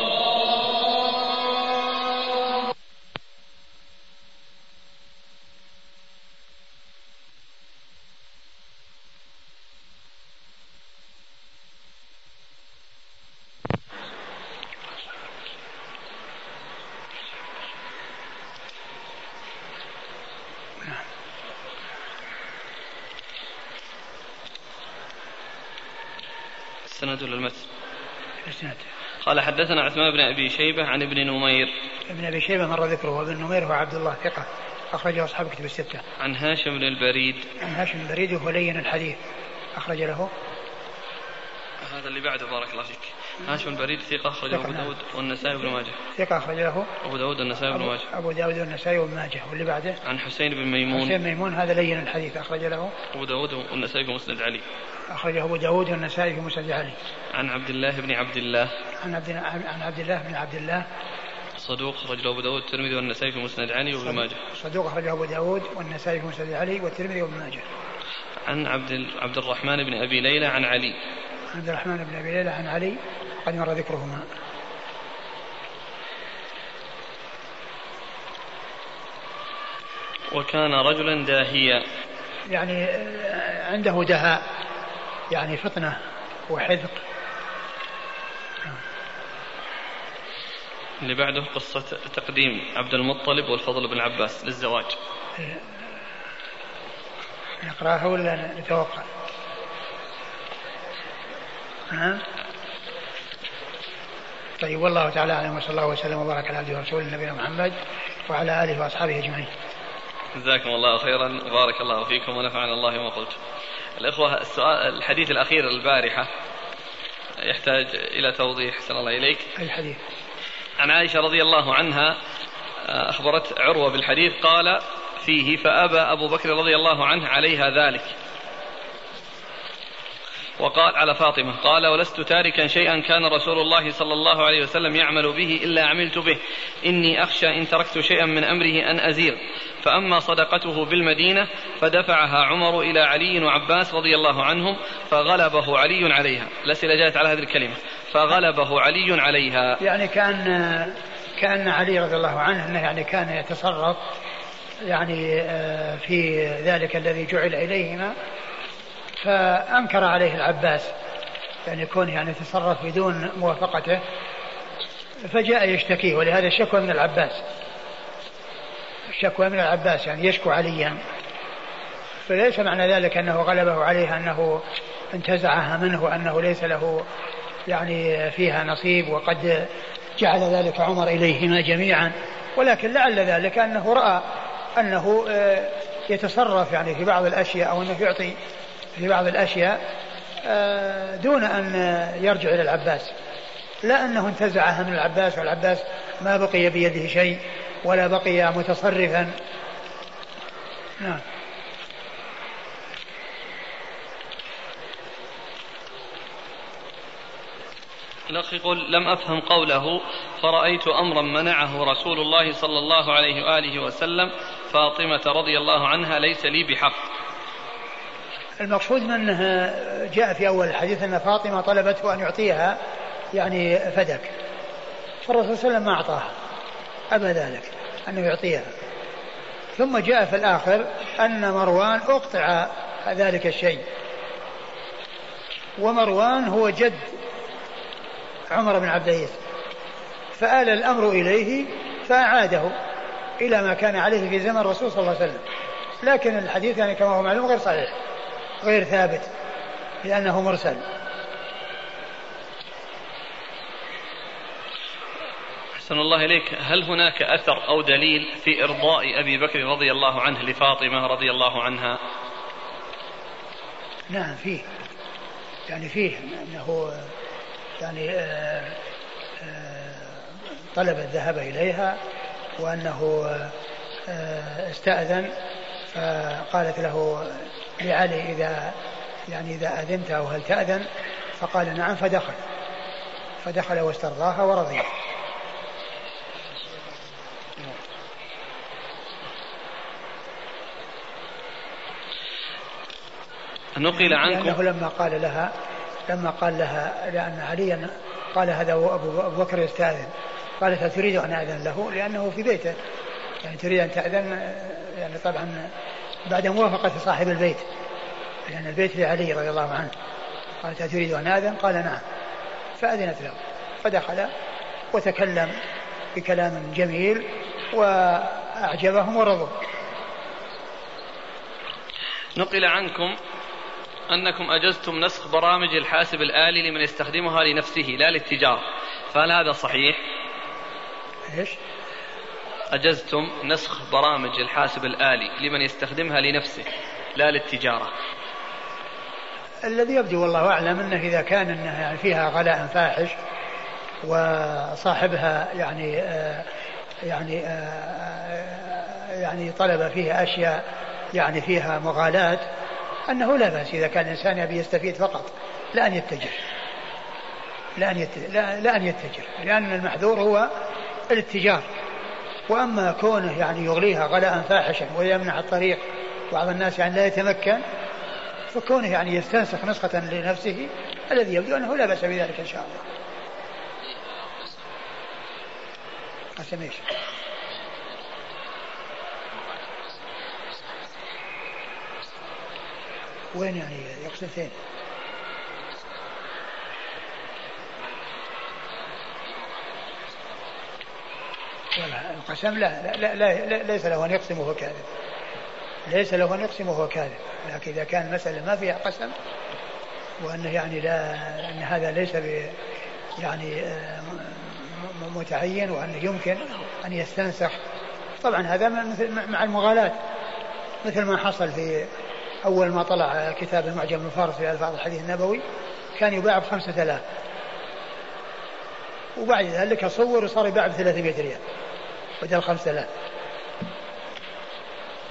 السند ولا المتن؟
السند
قال حدثنا عثمان بن أبي شيبة عن ابن نمير.
ابن أبي شيبة مر ذكره وابن نمير هو عبد الله ثقة أخرجه أصحاب كتب الستة.
عن هاشم بن البريد.
عن هاشم بن البريد وهو لين الحديث. أخرج له.
هذا اللي بعده بارك الله فيك. هاشم البريد ثقة أخرجه أبو داود والنسائي وابن ماجه.
ثقة أخرج له.
أبو داود والنسائي وابن ماجه.
أبو داود والنسائي وابن ماجه. واللي بعده؟
عن حسين بن ميمون.
حسين ميمون هذا لين الحديث. أخرج له.
أبو داود والنسائي في مسند علي
أخرجه أبو داود والنسائي في مسند علي
عن عبد الله بن عبد الله.
عن عبد عن عبد الله بن عبد الله.
صدوق أخرج له أبو داود والترمذي والنسائي في مسند علي وابن ماجه.
صدوق أخرجه أبو داود والنسائي في مسند علي والترمذي وابن ماجه.
عن عبد عبد الرحمن بن أبي ليلى عن علي.
عبد الرحمن بن أبي ليلى عن علي. قد مر ذكرهما.
وكان رجلا داهيا.
يعني آه، عنده دهاء. يعني فطنة وحذق
اللي بعده قصة تقديم عبد المطلب والفضل بن عباس للزواج
نقرأها ولا نتوقع؟ ها؟ طيب والله تعالى أعلم وصلى الله وسلم وبارك على عبده ورسوله نبينا محمد وعلى آله وأصحابه أجمعين.
جزاكم الله خيرا بارك الله فيكم ونفعنا الله ما قلت. الإخوة السؤال الحديث الأخير البارحة يحتاج إلى توضيح صلى الله إليك.
أي حديث؟
عن عائشة رضي الله عنها أخبرت عروة بالحديث قال فيه فأبى أبو بكر رضي الله عنه عليها ذلك وقال على فاطمة قال ولست تاركا شيئا كان رسول الله صلى الله عليه وسلم يعمل به إلا عملت به. إني أخشى إن تركت شيئا من أمره أن أزيغ. فأما صدقته بالمدينة فدفعها عمر إلى علي وعباس رضي الله عنهم فغلبه علي عليها. الأسئلة جاءت على هذه الكلمة. فغلبه علي عليها.
يعني كان كان علي رضي الله عنه أنه يعني كان يتصرف يعني آه، في ذلك الذي جعل إليهما. فأنكر عليه العباس يعني يكون يعني تصرف بدون موافقته فجاء يشتكيه ولهذا الشكوى من العباس. الشكوى من العباس يعني يشكو عليا. فليس معنى ذلك أنه غلبه عليها أنه انتزعها منه وأنه ليس له يعني فيها نصيب وقد جعل ذلك عمر إليهما جميعا. ولكن لعل ذلك أنه رأى أنه آه، يتصرف يعني في بعض الأشياء أو أنه يعطي في بعض الأشياء آه، دون أن يرجع إلى العباس. لا أنه انتزعها من العباس والعباس ما بقي بيده شيء ولا بقي متصرفا. نعم.
الأخ يقول لم أفهم قوله فرأيت أمرا منعه رسول الله صلى الله عليه وآله وسلم فاطمة رضي الله عنها ليس لي بحق.
المقصود منه جاء في أول الحديث أن فاطمة طلبته أن يعطيها يعني فدك. فالرسول صلى الله عليه وسلم ما أعطاها. أبى ذلك أنه يعطيها. ثم جاء في الآخر أن مروان أقطع ذلك الشيء. ومروان هو جد عمر بن عبد العزيز. فآل الأمر إليه فأعاده إلى ما كان عليه في زمن الرسول صلى الله عليه وسلم. لكن الحديث يعني كما هو معلوم غير صحيح. غير ثابت لأنه مرسل.
أحسن الله إليك. هل هناك أثر أو دليل في إرضاء أبي بكر رضي الله عنه لفاطمة رضي الله عنها؟
نعم فيه. يعني فيه أنه يعني آه، آه، طلب الذهاب إليها وأنه آه، استأذن فقالت له لعلي إذا يعني إذا أذنت أو هل تأذن؟ فقال نعم فدخل. فدخل واسترضاها ورضي.
نقل عنكم
لأنه لما قال لها لما قال لها لأن عليا قال هذا أبو بكر يستأذن. قالت أتريد أن أذن له؟ لأنه في بيته. يعني تريد أن تأذن؟ يعني طبعا بعد موافقة صاحب البيت لأن البيت لعلي رضي الله عنه. قالت أتريد أن آذن؟ قال نعم. فأذنت له. فدخل وتكلم بكلام جميل وأعجبهم ورضوا.
نقل عنكم أنكم أجزتم نسخ برامج الحاسب الآلي لمن يستخدمها لنفسه لا للتجارة. فهل هذا صحيح؟
إيش؟
أجزتم نسخ برامج الحاسب الآلي لمن يستخدمها لنفسه لا للتجارة.
الذي يبدو والله أعلم أنه إذا كان أنه يعني فيها غلاء فاحش وصاحبها يعني آه يعني آه يعني طلب فيها أشياء يعني فيها مغالاة أنه لا بأس إذا كان الإنسان يبي يستفيد فقط لا أن يتجر لا أن يتجر لا, لا أن يتجر لأن المحذور هو الاتجار. وأما كونه يعني يغليها غلاء فاحشا ويمنع الطريق بعض الناس يعني لا يتمكن فكونه يعني يستنسخ نسخة لنفسه الذي يبدو أنه لا بأس بذلك إن شاء الله قسم إيش؟ وين يعني يقصد فين؟ القسم لا, لا, لا, لا ليس له أن يقسم وهو كاذب. ليس له أن يقسم وهو كاذب. لكن إذا كان المسألة ما فيها قسم وأنه يعني لا أن هذا ليس ب يعني آه، متعين وأنه يمكن أن يستنسخ. طبعا هذا مثل مع المغالاة مثل ما حصل في أول ما طلع كتاب المعجم الفارس في ألفاظ الحديث النبوي كان يباع بخمسة آلاف. وبعد ذلك صور وصار يباع ب 300 ريال. بدل 5000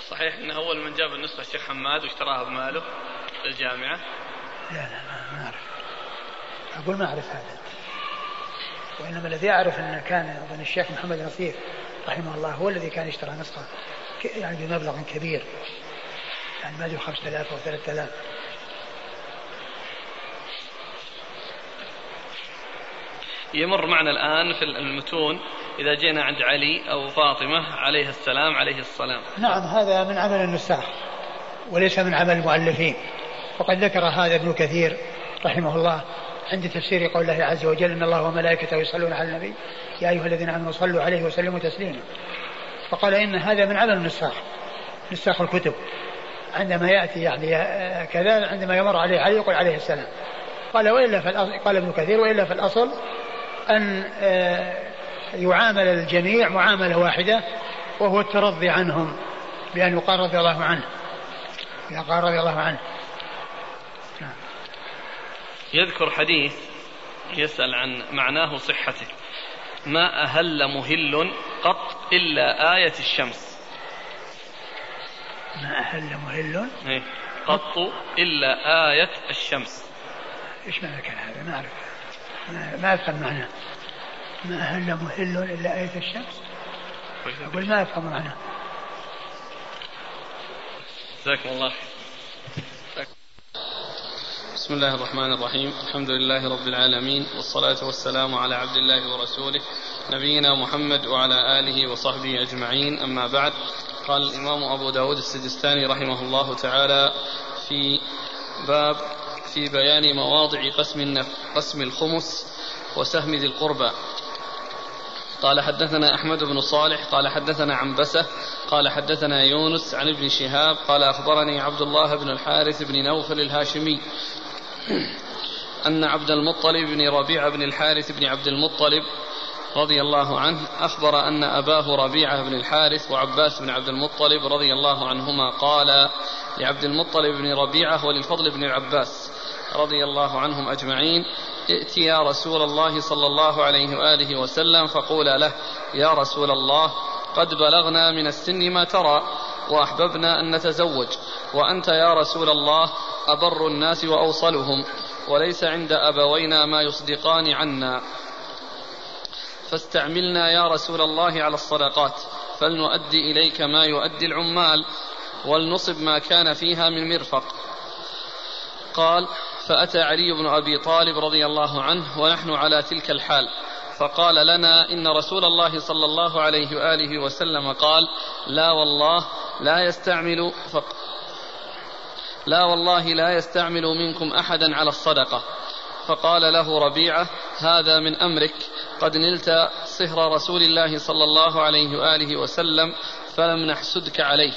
صحيح انه أول من جاب النسخة الشيخ حماد واشتراها بماله للجامعه؟
لا لا ما, أعرف. أقول ما أعرف هذا. وإنما الذي أعرف انه كان أظن الشيخ محمد نصير رحمه الله هو الذي كان اشترى نسخة يعني بمبلغ كبير. يعني ما أدري 5000 أو 3000
يمر معنا الآن في المتون إذا جينا عند علي أو فاطمة عليه السلام عليه السلام.
نعم هذا من عمل النساخ وليس من عمل المؤلفين. وقد ذكر هذا ابن كثير رحمه الله عند تفسير قول الله عز وجل إن الله وملائكته يصلون على النبي. يا أيها الذين آمنوا صلوا عليه وسلموا تسليما. فقال إن هذا من عمل النساخ نساخ الكتب. عندما يأتي يعني كذا عندما يمر عليه علي يقول عليه السلام. قال وإلا فالأصل قال ابن كثير وإلا في الاصل أن آه، يعامل الجميع معاملة واحدة وهو الترضي عنهم بأن يقال رضي الله عنه. يقال رضي الله عنه.
يذكر حديث يسأل عن معناه صحته. ما أهل مهل قط إلا آية الشمس.
ما أهل مهل
إيه. قط إلا آية الشمس.
إيش معنى كان هذا؟ ما أعرف. ما أفهم معناه. ما أهل مهل إلا آية الشمس؟ أقول ما أفهم معناه
جزاكم الله بسم الله الرحمن الرحيم. الحمد لله رب العالمين والصلاة والسلام على عبد الله ورسوله نبينا محمد وعلى آله وصحبه أجمعين. أما بعد قال الإمام أبو داود السجستاني رحمه الله تعالى في باب في بيان مواضع قسم قسم الخمس وسهم ذي القربى. قال حدثنا أحمد بن صالح قال حدثنا عنبسة قال حدثنا يونس عن ابن شهاب قال أخبرني عبد الله بن الحارث بن نوفل الهاشمي [CLEARS THROAT] أن عبد المطلب بن ربيعة بن الحارث بن عبد المطلب رضي الله عنه أخبر أن أباه ربيعة بن الحارث وعباس بن عبد المطلب رضي الله عنهما قال لعبد المطلب بن ربيعة وللفضل بن العباس رضي الله عنهم أجمعين ائت يا رسول الله صلى الله عليه وآله وسلم فقولا له يا رسول الله قد بلغنا من السن ما ترى وأحببنا أن نتزوج وأنت يا رسول الله أبر الناس وأوصلهم وليس عند أبوينا ما يصدقان عنا. فاستعملنا يا رسول الله على الصدقات فلنؤدي إليك ما يؤدي العمال ولنصب ما كان فيها من مرفق. قال فأتى علي بن أبي طالب رضي الله عنه ونحن على تلك الحال. فقال لنا إن رسول الله صلى الله عليه وآله وسلم قال لا والله لا يستعمل فق لا والله لا يستعمل منكم أحدا على الصدقة. فقال له ربيعة هذا من أمرك. قد نلت صهر رسول الله صلى الله عليه وآله وسلم فلم نحسدك عليه.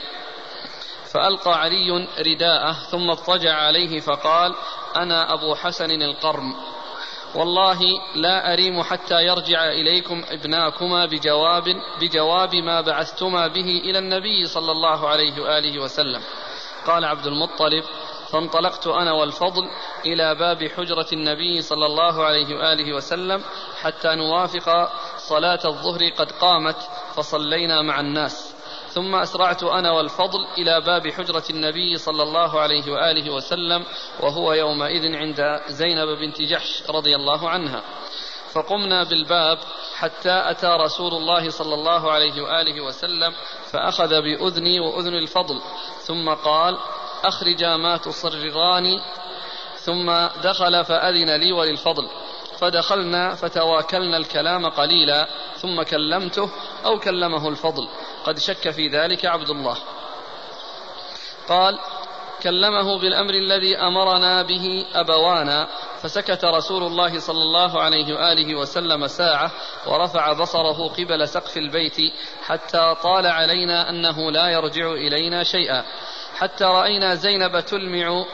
فألقى علي رداءه ثم اضطجع عليه فقال أنا أبو حسن القرن والله لا أريم حتى يرجع إليكم ابناكما بجواب بجواب ما بعثتما به إلى النبي صلى الله عليه وآله وسلم. قال عبد المطلب فانطلقت أنا والفضل إلى باب حجرة النبي صلى الله عليه وآله وسلم حتى نوافق صلاة الظهر قد قامت فصلينا مع الناس. ثم أسرعت أنا والفضل إلى باب حجرة النبي صلى الله عليه وآله وسلم وهو يومئذ عند زينب بنت جحش رضي الله عنها. فقمنا بالباب حتى أتى رسول الله صلى الله عليه وآله وسلم فأخذ بأذني وأذن الفضل ثم قال أخرجا ما تصرران ثم دخل فأذن لي وللفضل. فدخلنا فتواكلنا الكلام قليلا ثم كلمته أو كلمه الفضل. قد شك في ذلك عبد الله. قال كلمه بالأمر الذي أمرنا به أبوانا فسكت رسول الله صلى الله عليه وآله وسلم ساعة ورفع بصره قبل سقف البيت حتى طال علينا أنه لا يرجع إلينا شيئا. حتى رأينا زينب تلمع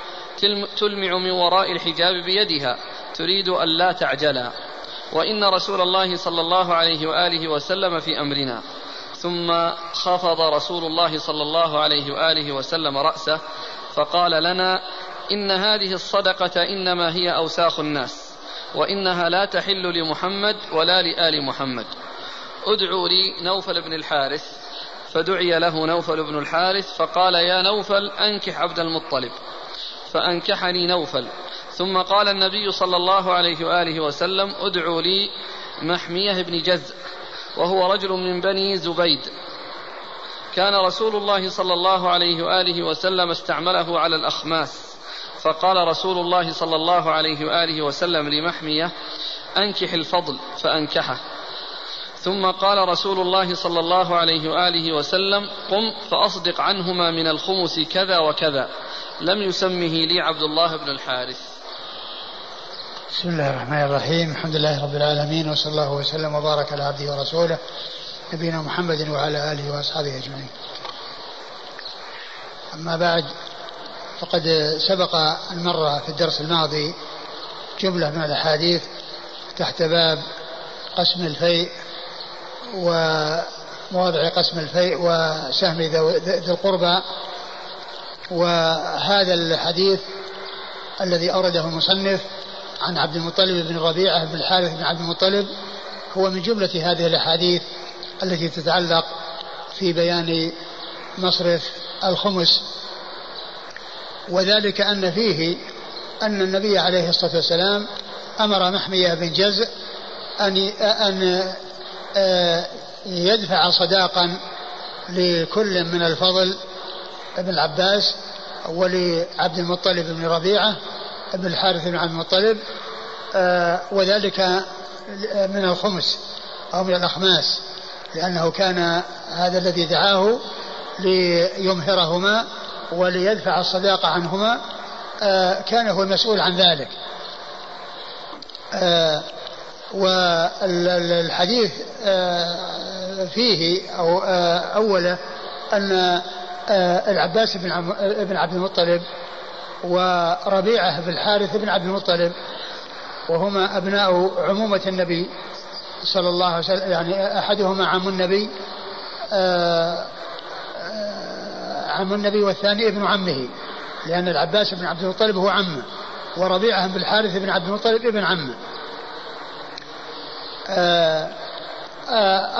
تلمع من وراء الحجاب بيدها. تريد أن لا تعجلا. وإن رسول الله صلى الله عليه وآله وسلم في أمرنا. ثم خفض رسول الله صلى الله عليه وآله وسلم رأسه فقال لنا إن هذه الصدقة إنما هي أوساخ الناس وإنها لا تحل لمحمد ولا لآل محمد. ادعوا لي نوفل بن الحارث. فدعي له نوفل بن الحارث فقال يا نوفل أنكح عبد المطلب. فأنكحني نوفل. ثم قال النبي صلى الله عليه وآله وسلم ادعوا لي محمية بن جزء وهو رجل من بني زبيد. كان رسول الله صلى الله عليه وآله وسلم استعمله على الأخماس. فقال رسول الله صلى الله عليه وآله وسلم لمحمية أنكح الفضل. فأنكحه. ثم قال رسول الله صلى الله عليه وآله وسلم قم فأصدق عنهما من الخمس كذا وكذا. لم يسمه لي عبد الله بن الحارث.
بسم الله الرحمن الرحيم. الحمد لله رب العالمين وصلى الله وسلم وبارك على عبده ورسوله نبينا محمد وعلى آله وأصحابه أجمعين. أما بعد فقد سبق المرة في الدرس الماضي جملة من الأحاديث تحت باب قسم الفيء ومواضع قسم الفيء وسهم ذي القربى وهذا الحديث الذي أورده المصنف عن عبد المطلب بن ربيعة بن الحارث بن عبد المطلب هو من جملة هذه الأحاديث التي تتعلق في بيان مصرف الخمس. وذلك أن فيه أن النبي عليه الصلاة والسلام أمر محمية بن جزء أن أن آه، يدفع صداقا لكل من الفضل بن العباس ولعبد المطلب بن ربيعة بن الحارث بن عبد المطلب آه، وذلك من الخمس أو من الأخماس لأنه كان هذا الذي دعاه ليمهرهما وليدفع الصداقة عنهما آه، كان هو المسؤول عن ذلك. آه، والحديث فيه أو أوله أن العباس بن عبد المطلب وربيعة بن الحارث بن عبد المطلب وهما أبناء عمومة النبي صلى الله عليه وسلم يعني أحدهما عم النبي آه، آه، عم النبي والثاني ابن عمه لأن العباس بن عبد المطلب هو عمه وربيعة بن الحارث بن عبد المطلب ابن عمه. آه،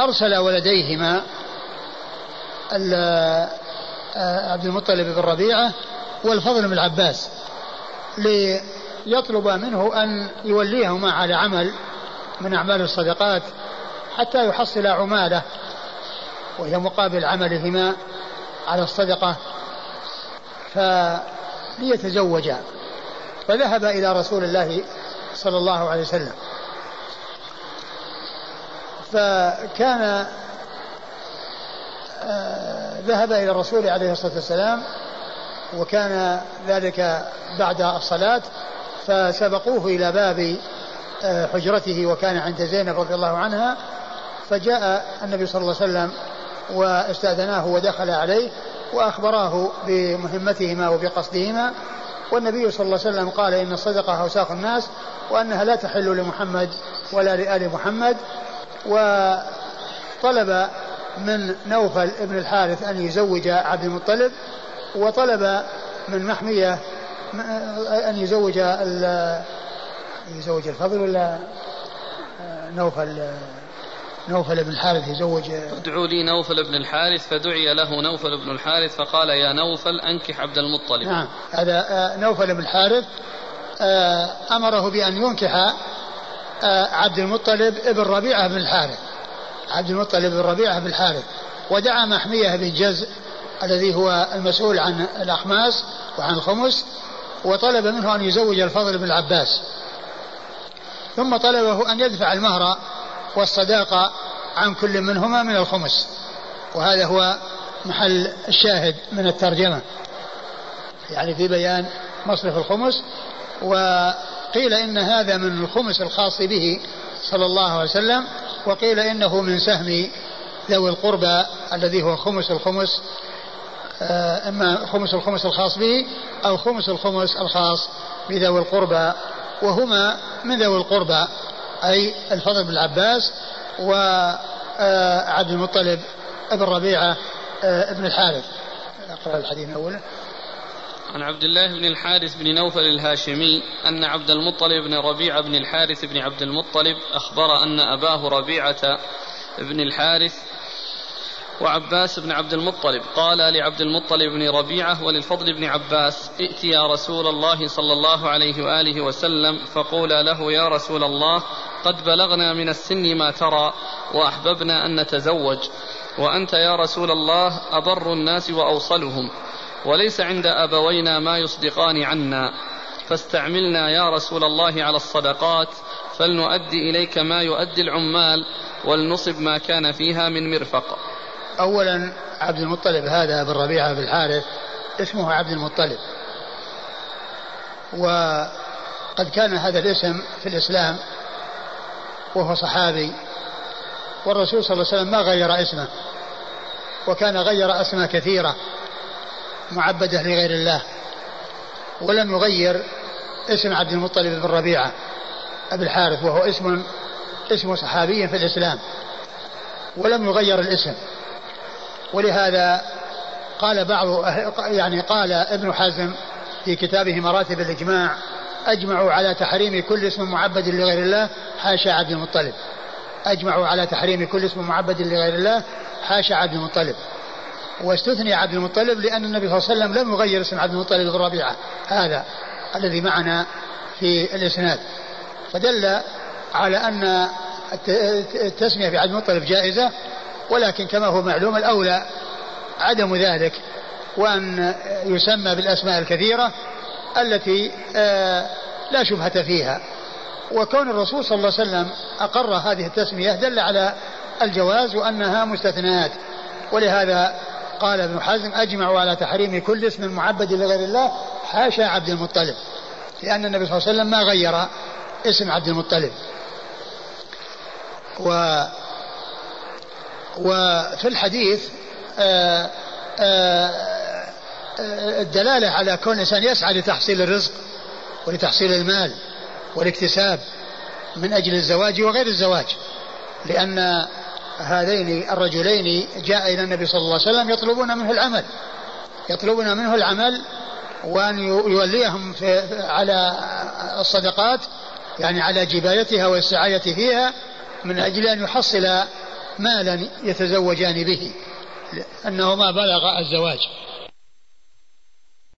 أرسل ولديهما عبد المطلب بن ربيعة والفضل بن العباس ليطلب منه أن يوليهما على عمل من أعمال الصدقات حتى يحصل عمالة وهي مقابل عملهما على الصدقة فليتزوجا. فذهب إلى رسول الله صلى الله عليه وسلم. فكان آه، ذهب إلى الرسول عليه الصلاة والسلام وكان ذلك بعد الصلاة فسبقوه إلى باب آه، حجرته وكان عند زينب رضي الله عنها فجاء النبي صلى الله عليه وسلم واستأذناه ودخل عليه وأخبراه بمهمتهما وبقصدهما والنبي صلى الله عليه وسلم قال إن الصدقة أوساخ الناس وأنها لا تحل لمحمد ولا لآل محمد وطلب من نوفل ابن الحارث أن يزوج عبد المطلب وطلب من محمية أن يزوج يزوج الفضل ولا نوفل نوفل بن الحارث يزوج؟
ادعوا لي نوفل بن الحارث فدعي له نوفل بن الحارث فقال يا نوفل أنكح عبد المطلب.
نعم. هذا آه، نوفل بن الحارث آه، أمره بأن ينكح آه، عبد المطلب ابن ربيعة بن الحارث عبد المطلب بن ربيعة بن الحارث ودعا محمية بن جزء الذي هو المسؤول عن الأخماس وعن الخمس وطلب منه أن يزوج الفضل بن العباس. ثم طلبه أن يدفع المهر والصداقة عن كل منهما من الخمس. وهذا هو محل الشاهد من الترجمة. يعني في بيان مصرف الخمس و قيل إن هذا من الخمس الخاص به صلى الله عليه وسلم وقيل إنه من سهم ذوي القربى الذي هو خمس الخمس إما خمس الخمس الخاص به أو خمس الخمس الخاص بذوي القربى وهما من ذوي القربى أي الفضل بن العباس وعبد المطلب ابن ربيعة آه، ابن الحارث. أقرأ الحديث من أوله.
عن عبد الله بن الحارث بن نوفل الهاشمي أن عبد المطلب بن ربيعة بن الحارث بن عبد المطلب أخبر أن أباه ربيعة بن الحارث وعباس بن عبد المطلب. قال لعبد المطلب بن ربيعة وللفضل بن عباس ائت يا رسول الله صلى الله عليه وآله وسلم فقولا له يا رسول الله قد بلغنا من السن ما ترى وأحببنا أن نتزوج وأنت يا رسول الله أبر الناس وأوصلهم وليس عند أبوينا ما يصدقان عنا. فاستعملنا يا رسول الله على الصدقات فلنؤدي إليك ما يؤدي العمال ولنصب ما كان فيها من مرفق.
أولا عبد المطلب هذا بن ربيعة بن الحارث اسمه عبد المطلب. وقد كان هذا الاسم في الإسلام وهو صحابي. والرسول صلى الله عليه وسلم ما غير اسمه وكان غير أسماء كثيرة معبدة لغير الله. ولم يغير اسم عبد المطلب بن ربيعة أبي الحارث وهو اسم اسم صحابي في الإسلام. ولم يغير الاسم. ولهذا قال بعض يعني قال ابن حزم في كتابه مراتب الإجماع أجمعوا على تحريم كل اسم معبد لغير الله حاشا عبد المطلب. أجمعوا على تحريم كل اسم معبد لغير الله حاشا عبد المطلب. واستثني عبد المطلب لأن النبي صلى الله عليه وسلم لم يغير اسم عبد المطلب بن ربيعة هذا الذي معنا في الإسناد. فدل على أن التسمية بعبد المطلب جائزة ولكن كما هو معلوم الأولى عدم ذلك وأن يسمى بالأسماء الكثيرة التي آه، لا شبهة فيها. وكون الرسول صلى الله عليه وسلم أقر هذه التسمية دل على الجواز وأنها مستثنات ولهذا قال ابن حزم أجمعوا على تحريم كل اسم معبد لغير الله حاشا عبد المطلب لأن النبي صلى الله عليه وسلم ما غير اسم عبد المطلب. و وفي الحديث آآ آآ الدلالة على كون الإنسان يسعى لتحصيل الرزق ولتحصيل المال والاكتساب من أجل الزواج وغير الزواج لأن هذين الرجلين جاء إلى النبي صلى الله عليه وسلم يطلبون منه العمل يطلبون منه العمل وأن يوليهم في على الصدقات يعني على جبايتها والسعاية فيها من أجل أن يحصل مالا يتزوجان به أنه ما بلغ الزواج.